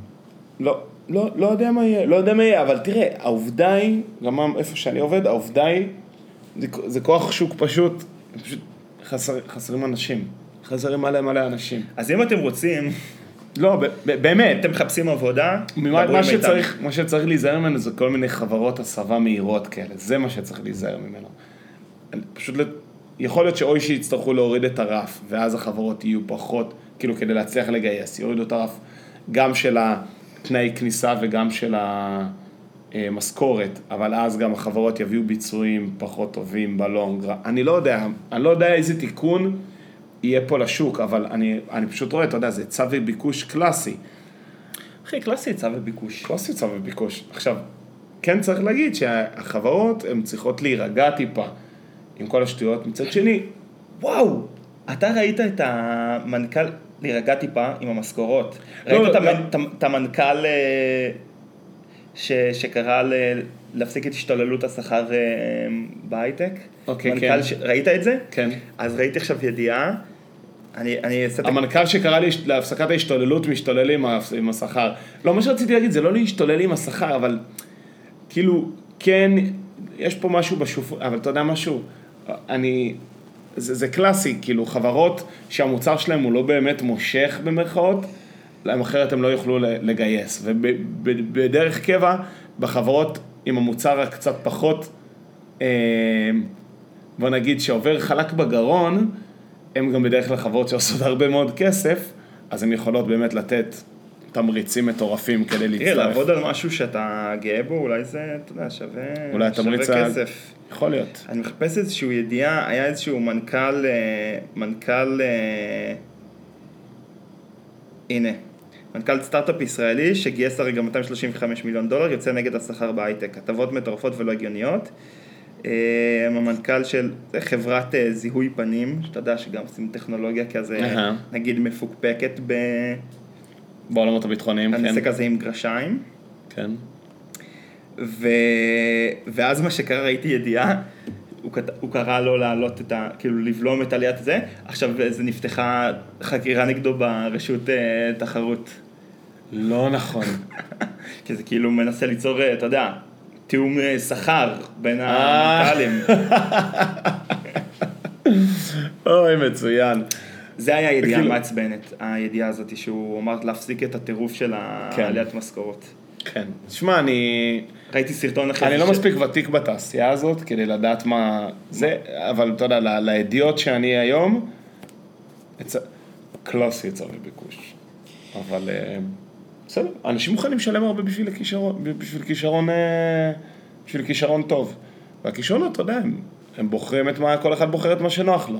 לא, לא, לא יודע מה יהיה, לא יודע מה יהיה, אבל תראה, העובדה היא, גם איפה שאני עובד, העובדה היא, זה, זה כוח שוק פשוט, פשוט חסר, חסרים אנשים, חסרים מלא מלא אנשים. אז אם אתם רוצים, לא, באמת, אתם מחפשים עבודה, מה, מה. שצריך, מה שצריך להיזהר ממנו זה כל מיני חברות הסבה מהירות כאלה, זה מה שצריך להיזהר ממנו. פשוט, לת- יכול להיות שאוי שיצטרכו להוריד את הרף, ואז החברות יהיו פחות, כאילו כדי להצליח לגייס, יורידו את הרף גם של התנאי כניסה וגם של המשכורת, אבל אז גם החברות יביאו ביצועים פחות טובים בלונג, אני לא יודע, אני לא יודע איזה תיקון יהיה פה לשוק, אבל אני, אני פשוט רואה, אתה יודע, זה צו וביקוש קלאסי. אחי, קלאסי היצע וביקוש. קלאסי צו וביקוש. עכשיו, כן צריך להגיד שהחברות הן צריכות להירגע טיפה עם כל השטויות. מצד שני, וואו, אתה ראית את המנכ"ל, להירגע טיפה עם המשכורות. לא, ראית את לא. את המנכ"ל אה, ש- שקרא ל- להפסיק את השתוללות השכר אה, בהייטק? אוקיי, מנכ"ל כן. ש- ראית את זה? כן. אז ראיתי עכשיו ידיעה, אני אני אעשה המנכ"ל שקרא לי להפסקת ההשתוללות משתולל עם עם השכר. לא, מה שרציתי להגיד זה לא להשתולל עם השכר, אבל כאילו, כן, יש פה משהו בשוף... אבל אתה יודע משהו? אני... זה, זה קלאסי, כאילו חברות שהמוצר שלהם הוא לא באמת מושך במרכאות, להם אחרת הם לא יוכלו לגייס. ובדרך קבע, בחברות עם המוצר הקצת פחות, אה, בוא נגיד שעובר חלק בגרון, הם גם בדרך כלל חברות שעושות הרבה מאוד כסף, אז הן יכולות באמת לתת תמריצים מטורפים כדי תראה, להצטרף. לעבוד על משהו שאתה גאה בו, אולי זה, אתה יודע, שווה אולי התמריץ שווה ה- כסף. יכול להיות. אני מחפש איזושהי ידיעה, היה איזשהו מנכ"ל, אה, מנכ"ל, אה, הנה, מנכ"ל סטארט-אפ ישראלי שגייס הרגע 235 מיליון דולר, יוצא נגד השכר בהייטק, הטבות מטורפות ולא הגיוניות. אה, המנכ"ל של חברת זיהוי פנים, שאתה יודע שגם עושים טכנולוגיה כזה, אהה. נגיד מפוקפקת, ב... בעולמות הביטחוניים, כן. עושה כזה עם גרשיים. כן. ו... ואז מה שקרה, ראיתי ידיעה, הוא, כת... הוא קרא לו להעלות את ה... כאילו לבלום את עליית זה, עכשיו זה נפתחה חקירה נגדו ברשות אה, תחרות. לא נכון. [LAUGHS] כי זה כאילו מנסה ליצור, אה, אתה יודע, תיאום אה, שכר בין אה. המנכ"לים. [LAUGHS] אוי, מצוין. זה היה ידיעה כאילו- מעצבנת, הידיעה הזאת, שהוא אמר להפסיק את הטירוף של כן. העליית משכורות. כן. תשמע, אני... ראיתי סרטון אחרי אני לא מספיק ותיק בתעשייה הזאת כדי לדעת מה זה, אבל אתה יודע, לידיעות שאני היום. קלאסי יצא בביקוש. אבל אה, בסדר, אנשים מוכנים לשלם הרבה בשביל הכישרון, בשביל כישרון, אה, בשביל כישרון טוב. והכישרונות, אתה יודע, הם, הם בוחרים את מה, כל אחד בוחר את מה שנוח לו.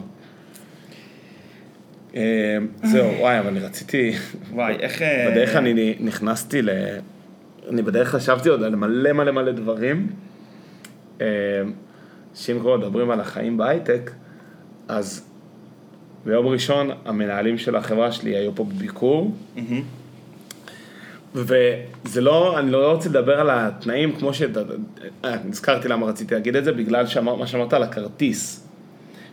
אה, זהו, וואי, אבל אני רציתי, וואי, איך... אה, בדרך אני נכנסתי ל... אני בדרך חשבתי עוד על מלא מלא מלא דברים. אה, שאם כבר מדברים על החיים בהייטק, אז ביום ראשון המנהלים של החברה שלי היו פה בביקור, מהמם. וזה לא, אני לא רוצה לדבר על התנאים כמו ש... אה, נזכרתי למה רציתי להגיד את זה, בגלל שאמר, מה שאמרת על הכרטיס.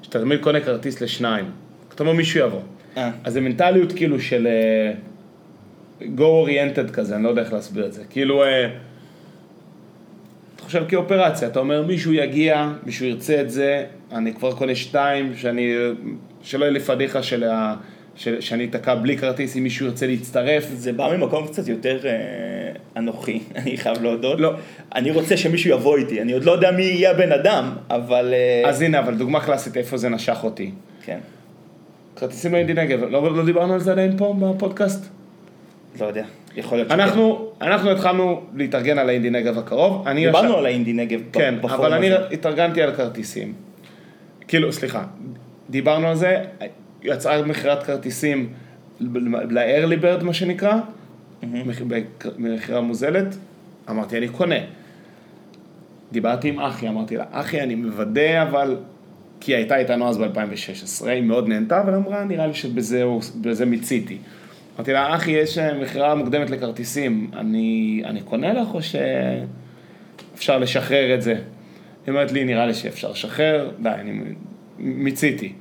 שאתה תמיד קונה כרטיס לשניים. אתה אומר מישהו יבוא. אה. אז זה מנטליות כאילו של אה, go oriented כזה, אני לא יודע איך להסביר את זה. כאילו, אה, אתה חושב כאופרציה, אתה אומר מישהו יגיע, מישהו ירצה את זה, אני כבר קונה שתיים, שאני, שלא יהיה לי פדיחה של ה... של, שאני אתקע בלי כרטיס אם מישהו ירצה להצטרף. זה בא ממקום קצת יותר אה, אנוכי, [LAUGHS] אני חייב להודות. לא. אני רוצה שמישהו יבוא איתי, אני עוד לא יודע מי יהיה הבן אדם, אבל... אה, אז הנה, אבל דוגמה קלאסית איפה זה נשך אותי. כן, כרטיסים לאינדי נגב, לא, לא דיברנו על זה עדיין פה בפודקאסט? לא יודע, יכול להיות שכן. אנחנו, אנחנו התחלנו להתארגן על האינדי נגב הקרוב. דיברנו ישב- על האינדי נגב כן, בפורום אבל אני הזה. התארגנתי על כרטיסים. כאילו, סליחה, דיברנו על זה, יצאה מכירת כרטיסים ל-early bird מה שנקרא, במכירה מוזלת, אמרתי אני קונה. דיברתי עם אחי, אמרתי לה, אחי אני מוודא אבל, כי הייתה איתנו אז ב-2016, היא מאוד נהנתה, אבל אמרה נראה לי שבזה מיציתי. אמרתי לה, אחי יש אה, מכירה מוקדמת לכרטיסים, אני, אני קונה לך או שאפשר לשחרר את זה? היא אומרת לי, נראה לי שאפשר לשחרר, די, אני מיציתי.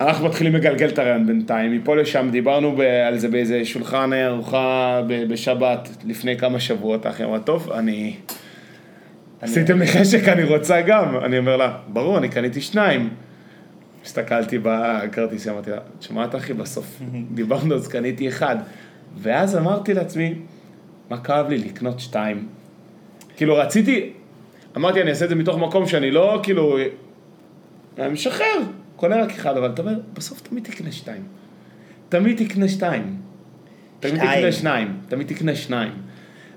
אנחנו מתחילים לגלגל את הרעיון בינתיים, מפה לשם דיברנו ב- על זה באיזה שולחן ארוחה בשבת לפני כמה שבועות, אחי אמרה, טוב, אני... עשיתם לי חשק, אני רוצה גם. אני אומר לה, ברור, אני קניתי שניים. הסתכלתי בכרטיס, אמרתי לה, שמעת אחי, בסוף [LAUGHS] דיברנו, אז קניתי אחד. ואז אמרתי לעצמי, מה כאב לי לקנות שתיים? כאילו רציתי, אמרתי, אני אעשה את זה מתוך מקום שאני לא, כאילו, אני משחרר, קונה רק אחד, אבל אתה אומר, בסוף תמיד תקנה שתיים. תמיד תקנה שתיים. תמיד. תקנה שניים. תמיד תקנה שניים.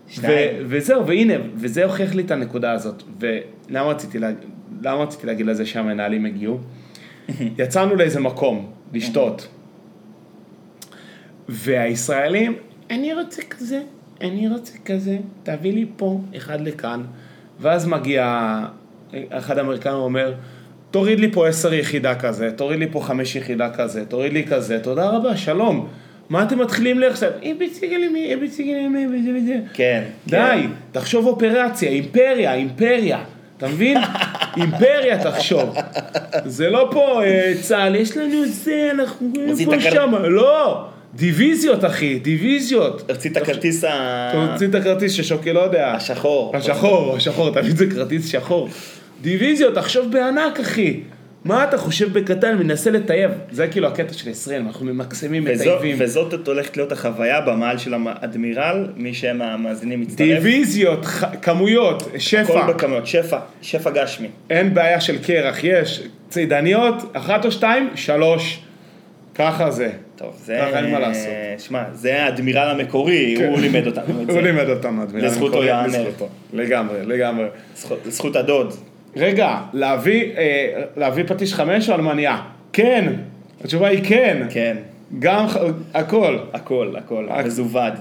שניים. ו- וזהו, והנה, וזה הוכיח לי את הנקודה הזאת. ולמה רציתי, לה, למה רציתי להגיד לזה שהמנהלים הגיעו? [LAUGHS] יצאנו לאיזה מקום, לשתות. והישראלים, אני רוצה כזה, אני רוצה כזה, תביא לי פה, אחד לכאן. ואז מגיע, אחד האמריקאים אומר, תוריד לי פה עשר יחידה כזה, תוריד לי פה חמש יחידה כזה, תוריד לי כזה, תודה רבה, שלום. מה אתם מתחילים לי עכשיו? "אה, בציגלי מי, אה, בציגלי מי, וזה וזה. כן. די, תחשוב אופרציה, אימפריה, אימפריה. אתה מבין? [LAUGHS] אימפריה תחשוב. זה לא פה אה, צה"ל, יש לנו זה, אנחנו פה שם. לא, דיוויזיות אחי, דיוויזיות. רצית את הכרטיס ה- אתה מוציא את הכרטיס ששוקל, לא יודע. השחור. השחור, השחור, תמיד זה כרטיס שחור. דיוויזיות, תחשוב בענק אחי. מה אתה חושב בקטן, מנסה לטייב. זה כאילו הקטע של 20, אנחנו ממקסמים, מטייבים. וזאת הולכת להיות החוויה במעל של האדמירל, מי שהם המאזינים מצטרף. דיוויזיות, ח- כמויות, שפע. הכל בכמויות, שפע, שפע גשמי. אין בעיה של קרח, יש צידניות, אחת או שתיים, שלוש. ככה זה. טוב, זה... ככה אין מה לעשות. שמע, זה האדמירל המקורי, הוא לימד אותנו את זה. הוא לימד אותנו, אדמירל. לזכותו המקורי. לזכותו. לגמרי, לגמרי. זכות- זכות הדוד. רגע, להביא, אה, להביא פטיש חמש או אלמניה? כן. התשובה היא כן. כן, גם, הכל. הכל, הכל, הק- מזווד.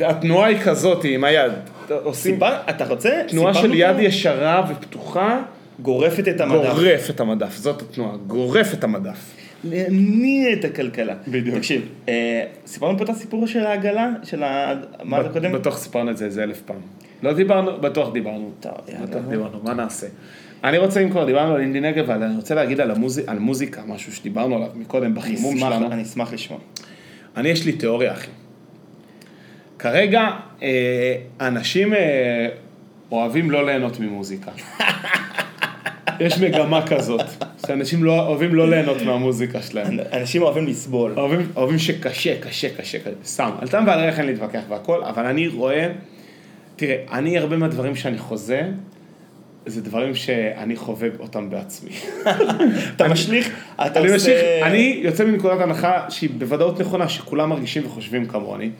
התנועה היא כזאת, עם היד. עושים סיפר, אתה רוצה? תנועה של יד פה? ישרה ופתוחה, גורפת את המדף. גורף את המדף. זאת התנועה, גורף את המדף. להניע את הכלכלה. בדיוק. תקשיב, אה, סיפרנו פה את הסיפור של העגלה, של ה... מה זה קודם? בטוח סיפרנו את זה איזה אלף פעם. לא דיברנו, בטוח דיברנו. בטוח דיברנו, מה נעשה? אני רוצה, אם כבר דיברנו על אינדי נגב, אבל אני רוצה להגיד על, המוזי, על מוזיקה, משהו שדיברנו עליו מקודם בחימום שלנו. אני אשמח לשמוע. אני, יש לי תיאוריה, אחי. כרגע, אה, אנשים אה, אוהבים לא ליהנות ממוזיקה. [LAUGHS] יש מגמה כזאת, שאנשים לא, אוהבים לא ליהנות מהמוזיקה שלהם. אנשים אוהבים לסבול. אוהבים, אוהבים שקשה, קשה, קשה, קשה, סתם, על טעם ועל אין להתווכח והכל, אבל אני רואה, תראה, אני הרבה מהדברים שאני חוזה, זה דברים שאני חווה אותם בעצמי. [LAUGHS] אתה משליך, אתה אני עושה... ממשיך, אני יוצא מנקודת הנחה שהיא בוודאות נכונה, שכולם מרגישים וחושבים כמוני,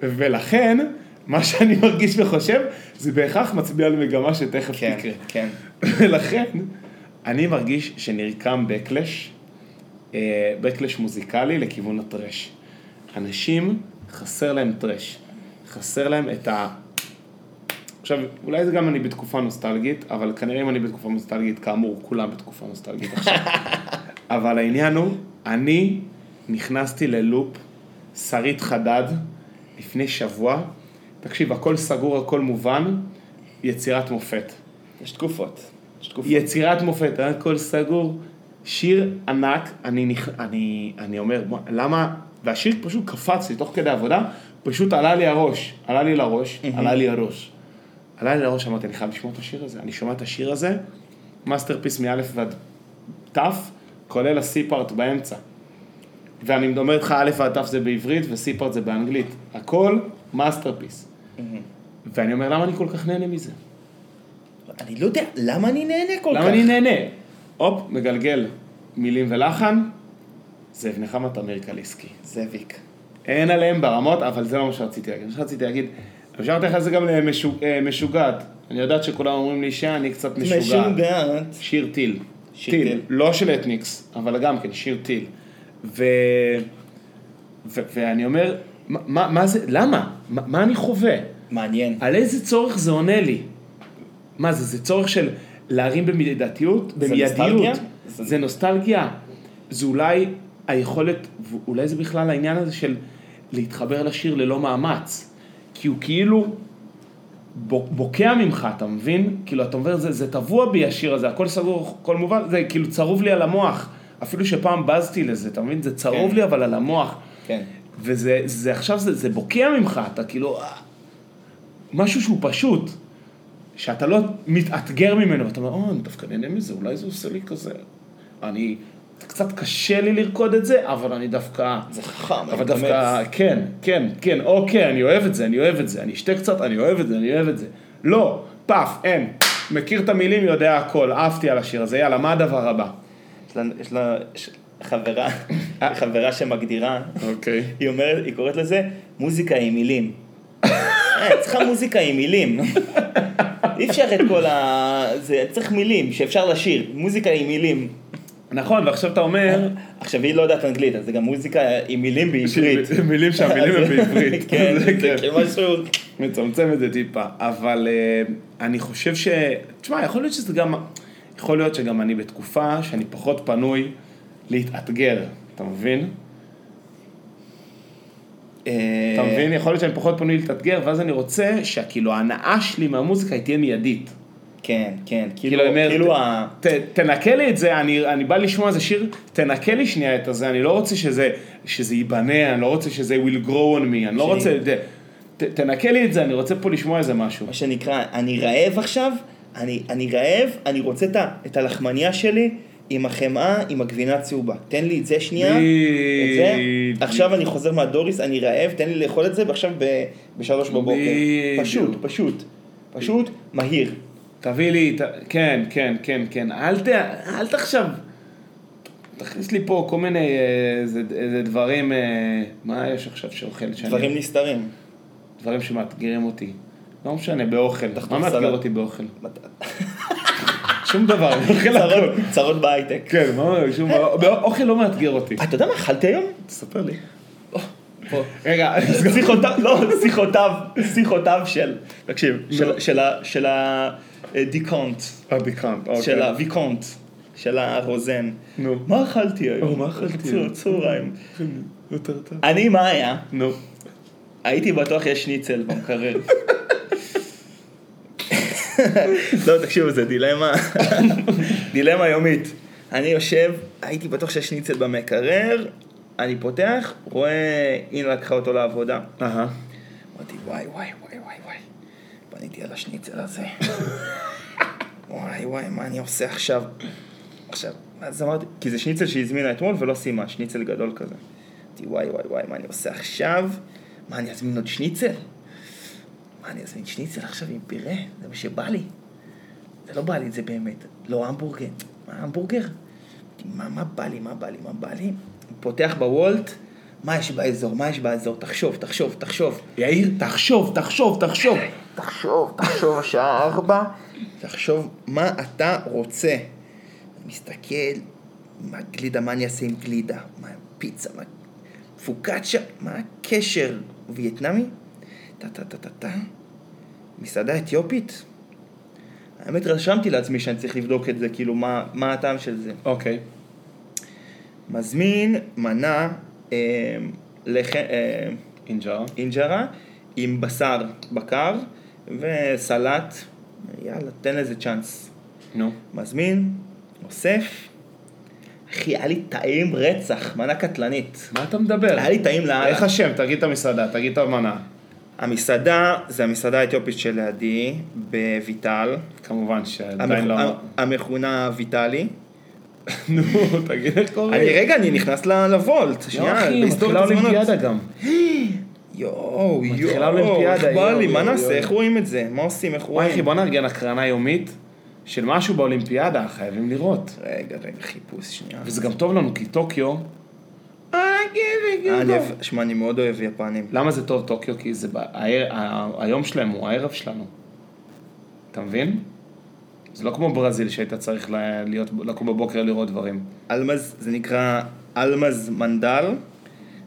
ולכן, מה שאני מרגיש וחושב, זה בהכרח מצביע על מגמה שתכף כן, תקרה. כן. ולכן, אני מרגיש שנרקם בקלש, אה, בקלש מוזיקלי לכיוון הטרש. אנשים, חסר להם טרש. חסר להם את ה... עכשיו, אולי זה גם אני בתקופה נוסטלגית, אבל כנראה אם אני בתקופה נוסטלגית, כאמור, כולם בתקופה נוסטלגית עכשיו. [LAUGHS] אבל העניין הוא, אני נכנסתי ללופ, שרית חדד, לפני שבוע, תקשיב, הכל סגור, הכל מובן, יצירת מופת. יש תקופות. יש תקופות. יצירת מופת, הכל סגור, שיר ענק, אני, נכ- אני, אני אומר, מה, למה, והשיר פשוט קפץ לי תוך כדי עבודה, פשוט עלה לי הראש, עלה לי לראש, עלה לי הראש. עלה לי לראש, אמרתי, אני חייב לשמוע את השיר הזה, אני שומע את השיר הזה, masterpiece מא' ועד ת', כולל ה C part באמצע. ואני אומר לך, א' ועד ת' זה בעברית ו C part זה באנגלית. הכל masterpiece. ואני אומר, למה אני כל כך נהנה מזה? אני לא יודע, למה אני נהנה כל כך? למה אני נהנה? הופ, מגלגל מילים ולחן, זאב נחמה תמיר קליסקי. זאביק. אין עליהם ברמות, אבל זה לא מה שרציתי להגיד. מה שרציתי להגיד, אפשר לתת לך את זה גם למשוגעת. אני יודעת שכולם אומרים לי שאני קצת משוגע. משוגעת. שיר טיל. שיר טיל. לא של אתניקס, אבל גם כן, שיר טיל. ו... ו... ואני אומר, מה, מה, זה, למה? מה, מה אני חווה? מעניין. על איזה צורך זה עונה לי? מה זה, זה צורך של להרים במידתיות? זה במיידיות? נוסטלגיה? זה... זה נוסטלגיה. זה אולי היכולת, אולי זה בכלל העניין הזה של להתחבר לשיר ללא מאמץ. כי הוא כאילו בוקע ממך, אתה מבין? כאילו, אתה אומר, זה, זה טבוע בי השיר הזה, הכל סגור, הכל מובן, זה כאילו צרוב לי על המוח. אפילו שפעם בזתי לזה, אתה מבין? זה צרוב כן. לי אבל על המוח. כן. וזה זה, עכשיו, זה, זה בוקע ממך, אתה כאילו, אה, משהו שהוא פשוט, שאתה לא מתאתגר ממנו, ואתה אומר, או, אני דווקא נהנה מזה, אולי זה עושה לי כזה. אני, קצת קשה לי לרקוד את זה, אבל אני דווקא... זה חכם, אבל מתאמץ. דווקא, כן, כן, כן, אוקיי, אני אוהב את זה, אני אוהב את זה, אני אשתה קצת, אני אוהב את זה, אני אוהב את זה. לא, פאף, אין. מכיר את המילים, יודע הכל, עפתי על השיר הזה, יאללה, מה הדבר הבא? יש לה- יש לה יש חברה, [LAUGHS] חברה שמגדירה, אוקיי. היא אומרת, היא קוראת לזה מוזיקה עם מילים. אה, צריכה מוזיקה עם מילים. אי אפשר את כל ה... זה צריך מילים שאפשר לשיר, מוזיקה עם מילים. נכון, ועכשיו אתה אומר... עכשיו היא לא יודעת אנגלית, אז זה גם מוזיקה עם מילים בעברית. מילים שהמילים הם בעברית. [LAUGHS] כן, זה כן. כמשהו... מצמצם את זה טיפה, אבל אה, אני חושב ש... תשמע, יכול להיות שזה גם... יכול להיות שגם אני בתקופה שאני פחות פנוי להתאתגר, אתה מבין? אה, אתה מבין? יכול להיות שאני פחות פנוי להתאתגר, ואז אני רוצה שכאילו ההנאה שלי מהמוזיקה היא תהיה מיידית. כן, כן, כאילו, כאילו, אומר, כאילו ה... ת, תנקה לי את זה, אני, אני בא לשמוע איזה שיר, תנקה לי שנייה את הזה, אני לא רוצה שזה, שזה ייבנה, אני לא רוצה שזה will grow on me, אני לא. רוצה, ת, תנקה לי את זה, אני רוצה פה לשמוע איזה משהו. מה שנקרא, אני רעב עכשיו, אני, אני רעב, אני רוצה את, ה- את הלחמניה שלי עם החמאה, עם הגבינה הצהובה. תן לי את זה שנייה, את זה. עכשיו אני חוזר מהדוריס, אני רעב, תן לי לאכול את זה, ועכשיו ב- בשלוש בבוקר. פשוט, פשוט, פשוט, מהיר. תביא לי, ת... כן, כן, כן, כן, אל ת... אל תחשב. תכניס לי פה כל מיני אה, איזה, איזה דברים, אה, מה יש עכשיו שאוכל שאני... דברים נסתרים. דברים שמאתגרים אותי. לא משנה, באוכל. מה מאתגר. אותי באוכל? [LAUGHS] שום דבר, אני אוכל הכל. צרות, בהייטק. כן, מה, שום דבר. באוכל לא מאתגר אותי. אתה יודע מה אכלתי היום? תספר לי. רגע, שיחותיו, לא, שיחותיו, שיחותיו של, תקשיב, של- של ה- של הדיקונט, הביקנט, אוקיי. של הוויקונט, של הרוזן. נו. מה אכלתי היום? מה אכלתי היום? צהריים. [LAUGHS] אני, מה היה? נו. הייתי בטוח יש שניצל במקרר. [LAUGHS] לא, תקשיבו, זה דילמה, [LAUGHS] דילמה יומית. אני יושב, הייתי בטוח שיש שניצל במקרר, אני פותח, רואה, הנה לקחה אותו לעבודה. אהה. אמרתי, וואי, וואי, וואי, וואי, וואי, בניתי על השניצל הזה. [LAUGHS] וואי, וואי, מה אני עושה עכשיו? עכשיו, אז אמרתי, כי זה שניצל שהיא הזמינה אתמול ולא סיימה, שניצל גדול כזה. אמרתי, וואי, וואי, וואי, מה אני עושה עכשיו? מה, אני אזמין עוד שניצל? מה, אני אזמין שניצל עכשיו עם פירה? זה מה שבא לי. זה לא בא לי, זה באמת. לא המבורגר. מה, המבורגר? מה, מה בא לי, מה בא לי, מה בא לי? פותח בוולט, מה יש באזור, מה יש באזור? תחשוב, תחשוב, תחשוב. יאיר, תחשוב, תחשוב, תחשוב. תחשוב, תחשוב, השעה ארבע, תחשוב מה אתה רוצה. מסתכל, מה גלידה, מה אני אעשה עם גלידה? מה פיצה, מה פוקאצ'ה, מה הקשר? וייטנאמי? טה טה טה טה טה. מסעדה אתיופית? האמת רשמתי לעצמי שאני צריך לבדוק את זה, כאילו מה, מה הטעם של זה. אוקיי. מזמין מנה אה, לח... אה, אינג'רה. אינג'רה, עם בשר בקר וסלט, יאללה, תן לזה צ'אנס. נו. מזמין, אוסף. אחי, היה לי טעים רצח, מנה קטלנית. מה אתה מדבר? היה לי טעים לאללה. איך השם? תגיד את המסעדה, תגיד את המנה. המסעדה זה המסעדה האתיופית שלידי, בויטל. כמובן שעדיין לא... המכ- המכונה ויטלי. [LAUGHS] נו, תגיד איך קוראים. אני רגע, אני נכנס לוולט. יואו, שנייה, אחי, לסתור את מתחילה הזמנות. אולימפיאדה גם. [GASPS] יואו, מתחילה יואו, אולימפיאדה, איך בא יואו, לי, מה נעשה. איך רואים את זה? מה עושים, איך וואי אחי, רואים? בוא נארגן הקרנה יומית של משהו באולימפיאדה, חייבים לראות. רגע, רגע, חיפוש שנייה. וזה גם טוב לנו, כי טוקיו... אני אוהב, שמע, אני מאוד אוהב יפנים. למה זה טוב טוקיו? כי זה... היום שלהם הוא הערב שלנו. אתה מבין? זה לא כמו ברזיל שהיית צריך להיות, לקום בבוקר לראות דברים. אלמז, זה נקרא אלמז מנדל,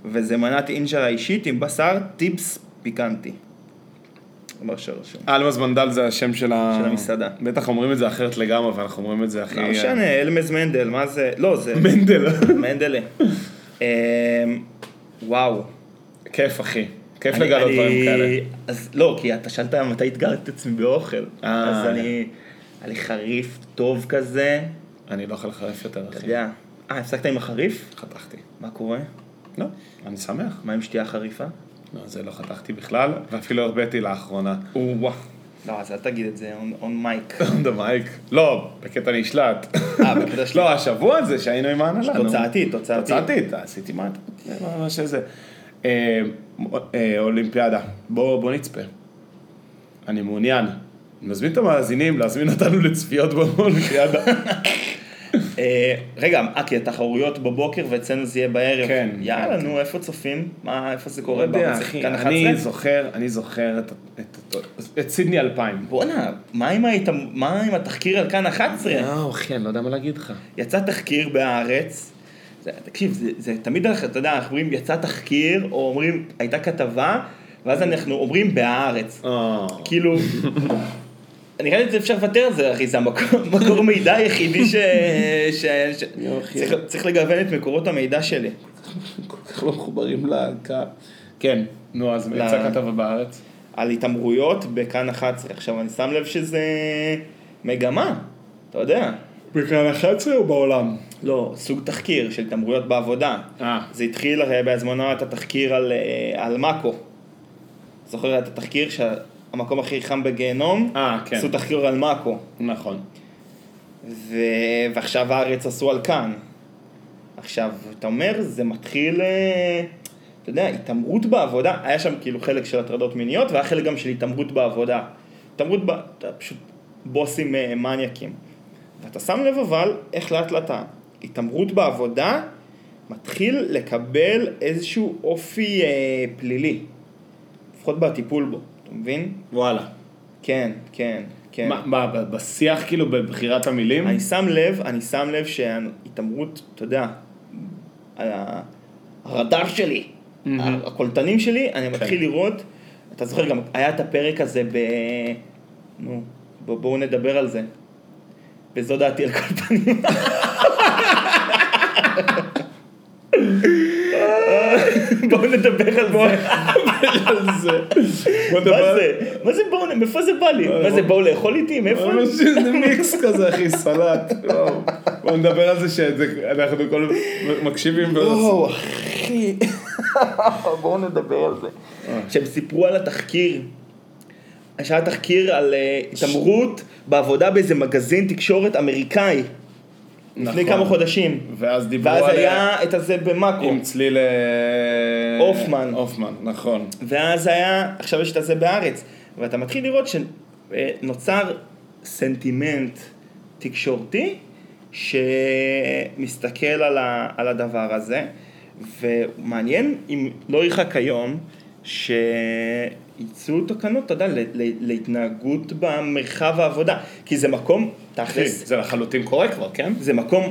וזה מנת אינג'רה אישית עם בשר טיפס פיקנטי. שרשום. אלמז מנדל זה השם של ה... של המסעדה. בטח אומרים את זה אחרת לגמרי, ואנחנו אומרים את זה הכי... לא משנה, אלמז מנדל, מה זה? לא, זה מנדל. מנדלה. אמ, וואו. כיף אחי. כיף לגלות דברים כאלה. אז לא, כי אתה שאלת מתי אתגרתי את עצמי באוכל. אה. אז אני, היה לי חריף טוב כזה, אני לא יכול לחרף יותר אתה אחי. יודע. אה, הפסקת עם החריף? חתכתי. מה קורה? לא, אני שמח. מה עם שתייה חריפה? לא, זה לא חתכתי בכלל, ואפילו הרביתי לאחרונה. או-אה. לא, אז אל תגיד את זה און מייק. דה מייק. לא, בקטע נשלט. אה, בקטע [LAUGHS] שלי. לא, השבוע הזה שהיינו עם ההנהלה. נו. תוצאתי, תוצאתי. תוצאתית, עשיתי מה מה שזה. אה, אה, אולימפיאדה, בוא בוא נצפה. אני מעוניין. אני מזמין את המאזינים להזמין אותנו לצפיות באולימפיאדה. [LAUGHS] אה, רגע, אה, כי התחרויות בבוקר ואצלנו זה יהיה בערב. כן, יאללה, כן, נו, איפה צופים? מה, איפה זה לא קורה? יודע, בערוץ אחי, אני 11? זוכר, אני זוכר את- את- את- את סידני 2000. בואנה, מה עם ההת- מה עם התחקיר על כאן 11? לא, אחי, אני לא יודע מה להגיד לך. יצא תחקיר בהארץ, זה, תקשיב, זה, זה תמיד, אתה יודע, אנחנו אומרים יצא תחקיר, או אומרים הייתה כתבה, ואז אנחנו אומרים בהארץ. אה, כאילו, נראה לי אפשר לוותר על זה, אחי, זה המקור [LAUGHS] מקור מידע היחידי ש... [LAUGHS] צריך, לגוון את מקורות המידע שלי. כל כך לא מחוברים לקהל. כן, נו, אז יצא כתבה בארץ. על התעמרויות בכאן 11. עכשיו, אני שם לב שזה מגמה, אתה יודע. בכאן 11 או בעולם? לא, סוג תחקיר של התעמרויות בעבודה. אה. זה התחיל הרי בהזמנה את התחקיר על, אה, על מאקו. זוכר את התחקיר שהמקום הכי חם בגיהנום? אה, כן. עשו תחקיר על מאקו. נכון. ו... ועכשיו הארץ עשו על כאן. עכשיו, אתה אומר, זה מתחיל, אה, אתה יודע, התעמרות בעבודה, היה שם כאילו חלק של הטרדות מיניות, והיה חלק גם של התעמרות בעבודה. התעמרות, ב... אתה פשוט בוסים אה, מניאקים. ואתה שם לב אבל, איך לאט לאט ההתעמרות בעבודה מתחיל לקבל איזשהו אופי אה, פלילי. לפחות בטיפול בו, מבין? וואלה. כן, כן, כן. מה, מה, בשיח כאילו, בבחירת המילים? אני שם לב, אני שם לב שההתעמרות, אתה יודע, על הרדאר שלי, מהמם. הקולטנים שלי, אני מתחיל כן. לראות, אתה זוכר גם, היה את הפרק הזה ב... נו, בוא- בואו נדבר על זה. וזו דעתי על כל פנים. [LAUGHS] בואו נדבר על זה. זה. מה. זה? מה זה בואו, מאיפה זה בא לי? מה זה בואו לאכול איתי? מאיפה? איזה מיקס כזה, אחי, סלט. וואו. בוא נדבר על זה שאנחנו כל מקשיבים. יואו, [LAUGHS] אחי. בואו נדבר על זה. שהם סיפרו על התחקיר. שהיה תחקיר על אה, התעמרות בעבודה באיזה מגזין תקשורת אמריקאי. לפני נכון. כמה חודשים. ואז דיברו ואז עליה היה את הזה במאקו. עם צליל... אה, הופמן. הופמן, נכון. ואז היה, עכשיו יש את הזה בארץ. ואתה מתחיל לראות שנוצר סנטימנט תקשורתי שמסתכל על, ה, על הדבר הזה. ומעניין אם לא ירחק היום שיצאו תקנות, אתה יודע, להתנהגות במרחב העבודה. כי זה מקום, תכלס, זה לחלוטין קורה כבר, כן? זה מקום,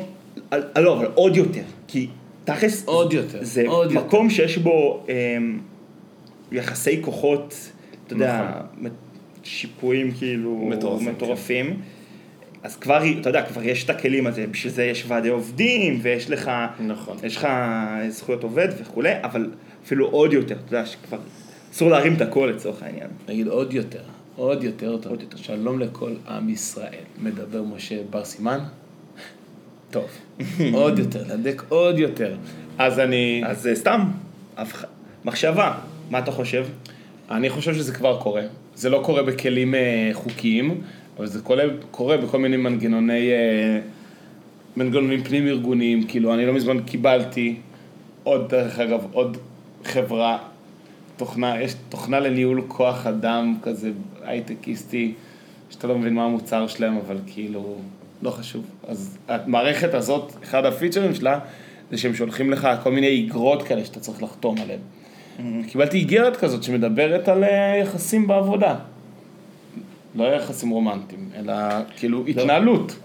על- לא, אבל עוד יותר. כי תכלס, עוד יותר, זה עוד יותר. מקום שיש בו אמ, יחסי כוחות, אתה יודע, נכון. שיפועים כאילו מטורפים, כן. אז כבר, אתה יודע, כבר יש את הכלים הזה, בשביל זה יש ועדי עובדים, ויש לך, נכון. יש לך זכויות עובד וכולי, אבל אפילו עוד יותר, אתה יודע, שכבר אסור להרים את הכל לצורך העניין. נגיד עוד יותר, עוד יותר טוב. עוד יותר. שלום לכל עם ישראל. מדבר משה בר סימן? טוב. [LAUGHS] עוד יותר, להדק עוד יותר. אז אני, אז אה, סתם, מחשבה, מה אתה חושב? אני חושב שזה כבר קורה. זה לא קורה בכלים אה, חוקיים, אבל זה קורה, קורה בכל מיני מנגנוני, אה, מנגנונים פנים ארגוניים. כאילו, אני לא מזמן קיבלתי עוד, דרך אגב, עוד חברה, תוכנה, יש תוכנה לניהול כוח אדם כזה הייטקיסטי, שאתה לא מבין מה המוצר שלהם, אבל כאילו, לא חשוב. אז המערכת הזאת, אחד הפיצ'רים שלה, זה שהם שולחים לך כל מיני איגרות כאלה שאתה צריך לחתום עליהן. קיבלתי איגרת כזאת שמדברת על אה, יחסים בעבודה. לא יחסים רומנטיים, אלא כאילו התנהלות.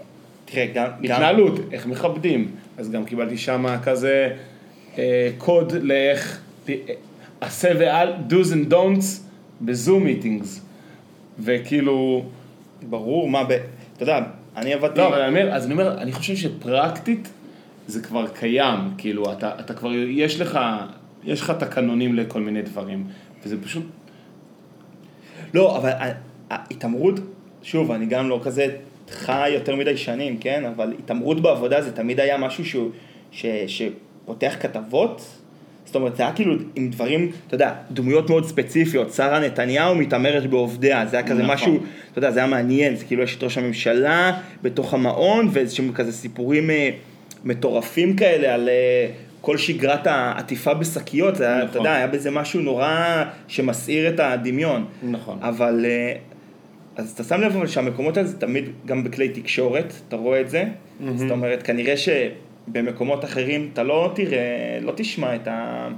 תראה, גם, גם, התנהלות, איך מכבדים. אז גם קיבלתי שם כזה אה, קוד לאיך, אה, עשה ועל, do's and don'ts בזום מיטינגס. וכאילו, ברור מה ב... אתה יודע, אני עבדתי... לא, אבל אני אומר, אז אני אומר, אני חושב שפרקטית זה כבר קיים, כאילו, אתה, אתה כבר, יש לך, יש לך תקנונים לכל מיני דברים, וזה פשוט, לא, אבל ה- ההתעמרות, שוב, אני גם לא כזה חי יותר מדי שנים, כן? אבל התעמרות בעבודה זה תמיד היה משהו שהוא, ש, שפותח כתבות. זאת אומרת, זה היה כאילו עם דברים, אתה יודע, דמויות מאוד ספציפיות, שרה נתניהו מתעמרת בעובדיה, זה היה כזה נכון. משהו, אתה יודע, זה היה מעניין, זה כאילו יש את ראש הממשלה בתוך המעון, ואיזשהם כזה סיפורים אה, מטורפים כאלה על אה, כל שגרת העטיפה בשקיות, זה היה, אתה נכון. יודע, היה בזה משהו נורא שמסעיר את הדמיון. נכון. אבל, אה, אז אתה שם לב אבל שהמקומות האלה זה תמיד גם בכלי תקשורת, אתה רואה את זה. זאת אומרת, כנראה שבמקומות אחרים אתה לא תראה, לא תשמע את, ה,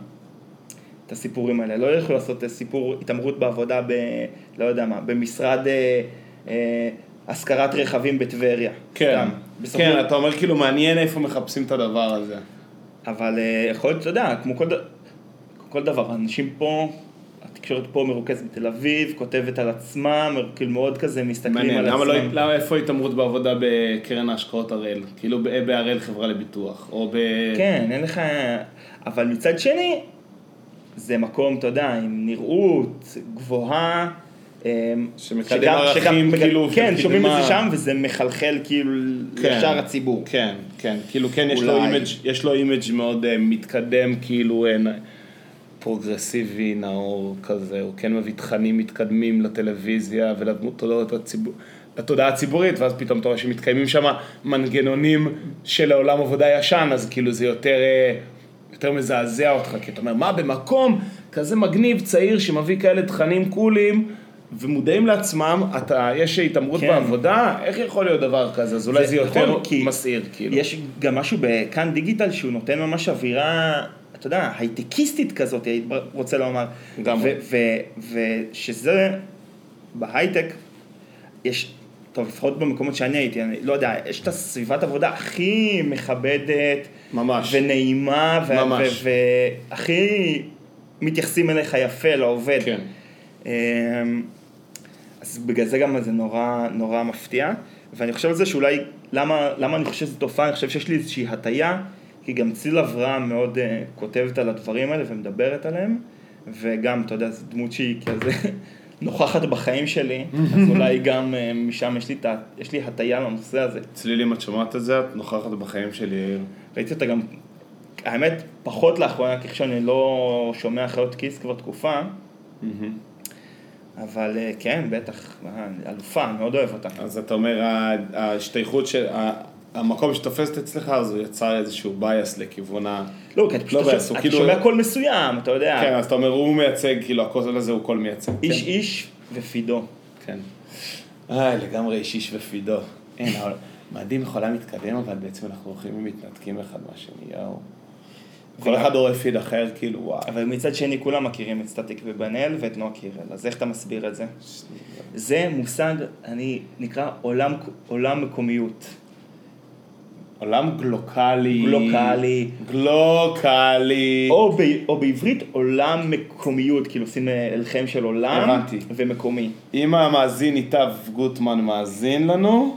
את הסיפורים האלה. לא ילכו לעשות סיפור התעמרות בעבודה ב... לא יודע מה, במשרד אה, אה, השכרת רכבים בטבריה. כן, סתם. בסופו- כן, אתה אומר כאילו מעניין איפה מחפשים את הדבר הזה. אבל אה, יכול להיות, אתה יודע, כמו כל, כל דבר, אנשים פה, התקשורת פה מרוכזת בתל אביב, כותבת על עצמם, כאילו מאוד כזה מסתכלים מעניין, על לא, עצמם. למה איפה התעמרות בעבודה בקרן ההשקעות הראל? כאילו בהראל חברה לביטוח, או ב... כן, אין לך... אבל מצד שני, זה מקום, אתה יודע, עם נראות גבוהה. אה, שמקדם שגם- ערכים, שגם- כאילו, כן, שומעים את. זה שם וזה מחלחל כאילו כן. לשאר הציבור. כן, כן, כאילו כן, יש לו אולי. image, יש לו image מאוד אה, מתקדם, כאילו אה, פרוגרסיבי, נאור כזה, הוא כן מביא תכנים מתקדמים לטלוויזיה ולתודעת הציבור. לתודעה הציבורית, ואז פתאום אתה רואה שמתקיימים שם מנגנונים של העולם עבודה ישן, אז כאילו זה יותר, אה, יותר מזעזע אותך, כי אתה אומר, מה במקום כזה מגניב, צעיר, שמביא כאלה תכנים קולים, ומודעים לעצמם, אתה, יש התעמרות כן. בעבודה, איך יכול להיות דבר כזה? אז אולי זה, יותר נכון, מסעיר, כאילו. יש גם משהו בכאן דיגיטל שהוא נותן ממש אווירה, אתה יודע, הייטקיסטית כזאת, הייתי רוצה לומר. ו- ושזה, בהייטק, יש, טוב, לפחות במקומות שאני הייתי, אני לא יודע, יש את הסביבת עבודה הכי מכבדת. ממש. ונעימה, ממש. והכי מתייחסים אליך יפה לעובד. כן. אמ, אז בגלל זה גם זה נורא, נורא מפתיע, ואני חושב על זה שאולי, למה, למה אני חושב שזו תופעה, אני חושב שיש לי איזושהי הטיה, כי גם ציל אברהם מאוד uh, כותבת על הדברים האלה ומדברת עליהם, וגם, אתה יודע, זו דמות שהיא כזה [LAUGHS] נוכחת בחיים שלי, אז [LAUGHS] אולי גם uh, משם יש לי, ה- יש לי הטיה לנושא הזה. צלילים, את שומעת את זה? את נוכחת בחיים שלי, יאיר. ראיתי אותה גם, האמת, פחות לאחרונה, כי שאני לא שומע חיות כיס כבר תקופה, אבל אה, כן, בטח, אלופה, אני מאוד אוהב אותה. אז אתה אומר, ההשתייכות של... המקום שתופסת אצלך, אז הוא יצר איזשהו בייס לכיוון ה... לא, כי אתה פשוט לא שומע- בעשו, אתה כאילו- שומע קול מסוים, אתה יודע, כן, אז אתה אומר, הוא מייצג, כאילו, הקול הזה הוא קול מייצג. איש כן. איש ופידו. כן. אה, לגמרי איש איש ופידו. אין, אבל מדהים איך העולם מתקדם, אבל בעצם אנחנו הולכים ומתנתקים אחד מהשני, יואו. כל אחד רואה פיד אחר, כאילו, וואו. אבל מצד שני כולם מכירים את סטטיק ובן-אל ואת נועה קירל, אז איך אתה מסביר את זה? זה מושג, אני, נקרא עולם, עולם מקומיות. עולם גלוקלי. גלוקלי. גלוקלי. או, ב, או בעברית עולם מקומיות, כאילו עושים אלחם של עולם הבנתי. ומקומי. אם המאזין איתב גוטמן מאזין לנו,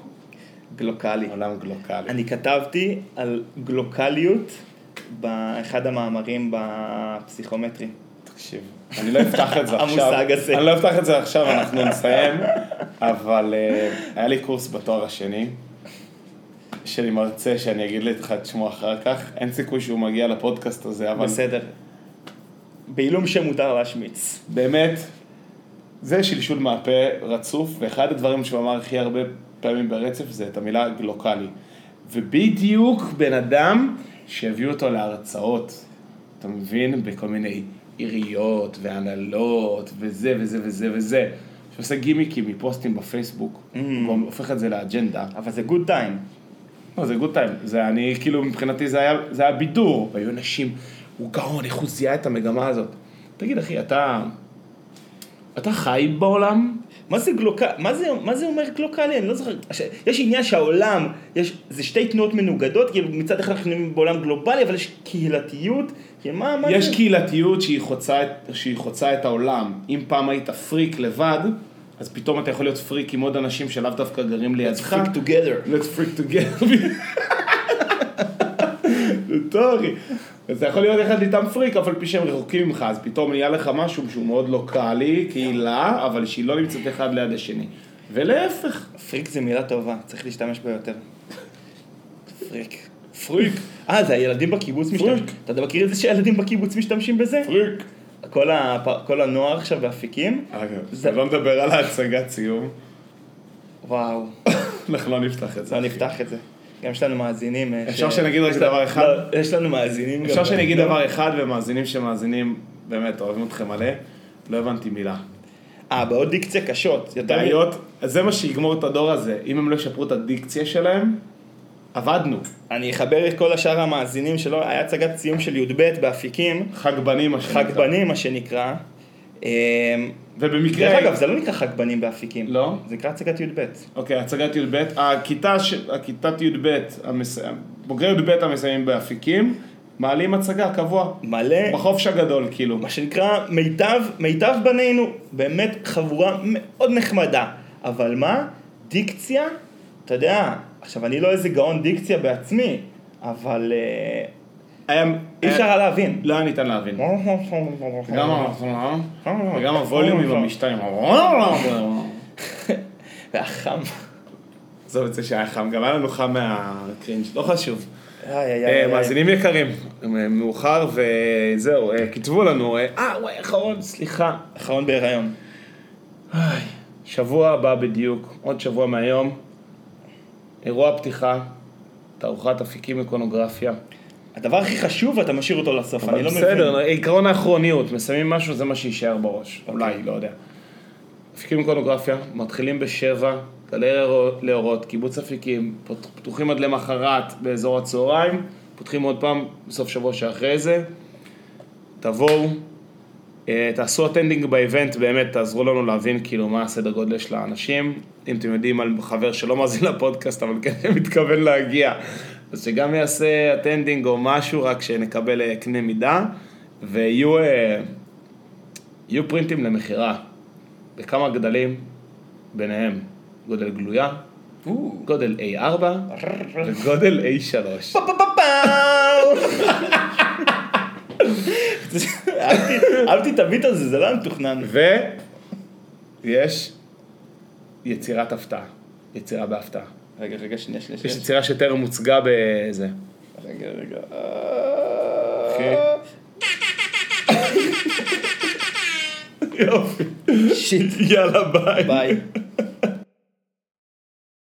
גלוקלי. עולם גלוקלי. אני כתבתי על גלוקליות באחד המאמרים בפסיכומטרי. תקשיב, אני לא אפתח את זה [LAUGHS] עכשיו. המושג הזה. אני לא אפתח את זה עכשיו, אנחנו נסיים. אבל אה, היה לי קורס בתואר השני, שלי מרצה שאני אגיד לך את שמו אחר כך. אין סיכוי שהוא מגיע לפודקאסט הזה, אבל בסדר. בעילום שמותר להשמיץ. באמת, זה שלשול מהפה רצוף, ואחד הדברים שהוא אמר הכי הרבה פעמים ברצף זה את המילה גלוקלי. ובדיוק בן אדם שהביאו אותו להרצאות, אתה מבין? בכל מיני עיריות והנהלות וזה וזה וזה וזה. שעושה גימיקים מפוסטים בפייסבוק, Mm. והופך את זה לאג'נדה. אבל זה good times. לא, זה good times. זה אני, כאילו, מבחינתי זה היה, זה היה בידור. והיו אנשים, הוא גאון, איך הוא זיהה את המגמה הזאת. תגיד, אחי, אתה... אתה חי בעולם? מה זה גלוקלי? מה זה, מה זה אומר גלוקלי? אני לא זוכר. יש עניין שהעולם, יש, זה שתי תנועות מנוגדות, כי מצד אחד אנחנו נמצאים בעולם גלובלי, אבל יש קהילתיות. כי מה, מה יש זה? קהילתיות שהיא חוצה, את, שהיא חוצה את העולם. אם פעם היית פריק לבד, אז פתאום אתה יכול להיות פריק עם עוד אנשים שלאו דווקא גרים לידך. Freak together. Let's freak together. זה טוב, אחי. אז אתה יכול להיות יחד איתם פריק, אף על פי שהם רחוקים ממך, אז פתאום נהיה לך משהו שהוא מאוד לוקאלי, קהילה, אבל שהיא לא נמצאת אחד ליד השני. ולהפך. פריק זה מילה טובה, צריך להשתמש בה יותר. פריק. פריק. אה, זה הילדים בקיבוץ משתמשים. אתה מכיר את זה שהילדים בקיבוץ משתמשים בזה? פריק. כל, הפ... כל הנוער עכשיו באפיקים? אגב, זה- לא מדבר על ההצגת סיום. וואו, אנחנו לא נפתח את זה. לא. נפתח את זה. גם יש לנו מאזינים. אה, אפשר ש- שנגיד רק דבר אחד? לא, יש לנו מאזינים. אפשר אגיד לא. דבר אחד, ומאזינים שמאזינים, באמת, אוהבים אתכם מלא. לא הבנתי מילה. אה, בעוד דיקציה קשות. בעיות, זה מה שיגמור את הדור הזה. אם הם לא ישפרו את הדיקציה שלהם, אבדנו. אני אחבר את כל השאר המאזינים שלו, היה הצגת סיום של י"ב באפיקים, חג בנים, מה שנקרא. חג בנים מה שנקרא. אמ, ובמקרה... דרך אגב, זה לא נקרא חג בנים באפיקים. לא? זה נקרא הצגת י"ב. אוקיי, הצגת י"ב. הכיתה. הכיתת י"ב, המס... בוגרי י"ב המסיימים באפיקים, מעלים הצגה קבוע. מלא, בחופש הגדול, כאילו. מה שנקרא מיטב, מיטב בנינו. באמת חבורה מאוד נחמדה. אבל מה? דיקציה, אתה יודע, עכשיו אני לא איזה גאון דיקציה בעצמי, אבל אה, היה... אי אפשר היה להבין. לא היה ניתן להבין. גם וגם הווליום עם המשתיים. והיה חם. עזוב את זה שהיה חם, גם היה לנו חם מהקרינג', לא חשוב. אה. מאזינים יקרים, אה, מאוחר וזהו, אה, כתבו לנו, אה, אה, וואי, אחרון, סליחה. אחרון בהיריון. שבוע הבא בדיוק, עוד שבוע מהיום, אירוע פתיחה, תערוכת אפיקים איקונוגרפיה. הדבר הכי חשוב, אתה משאיר אותו לסוף, אני לא מבין. בסדר, עקרון האחרוניות, מסיימים משהו, זה מה שיישאר בראש, אולי, לא יודע. אפיקים איקונוגרפיה, מתחילים בשבע, גלילאורות, קיבוץ אפיקים, פתוחים עד למחרת באזור הצהריים, פותחים עוד פעם בסוף שבוע שאחרי זה. תבואו, תעשו attending ב event, באמת תעזרו לנו להבין כאילו מה הסדר גודל של האנשים. אם אתם יודעים על חבר שלא מאזין לפודקאסט, אבל כן מתכוון להגיע, אז שגם יעשה attending או משהו, רק שנקבל אה, קנה מידה, ויהיו אה, יהיו פרינטים למכירה, בכמה גדלים, ביניהם? גודל גלויה, גודל A4 וגודל A3. [LAUGHS] [LAUGHS] אהבתי- את ה beat הזה, זה לא היה מתוכנן. ויש יצירת הפתעה, יצירה בהפתעה. רגע, רגע, שנייה, שנייה, יש. יצירה שטרם הוצגה בזה. רגע, רגע. אוקיי. [LAUGHS] יופי. שיט. יאללה ביי. ביי.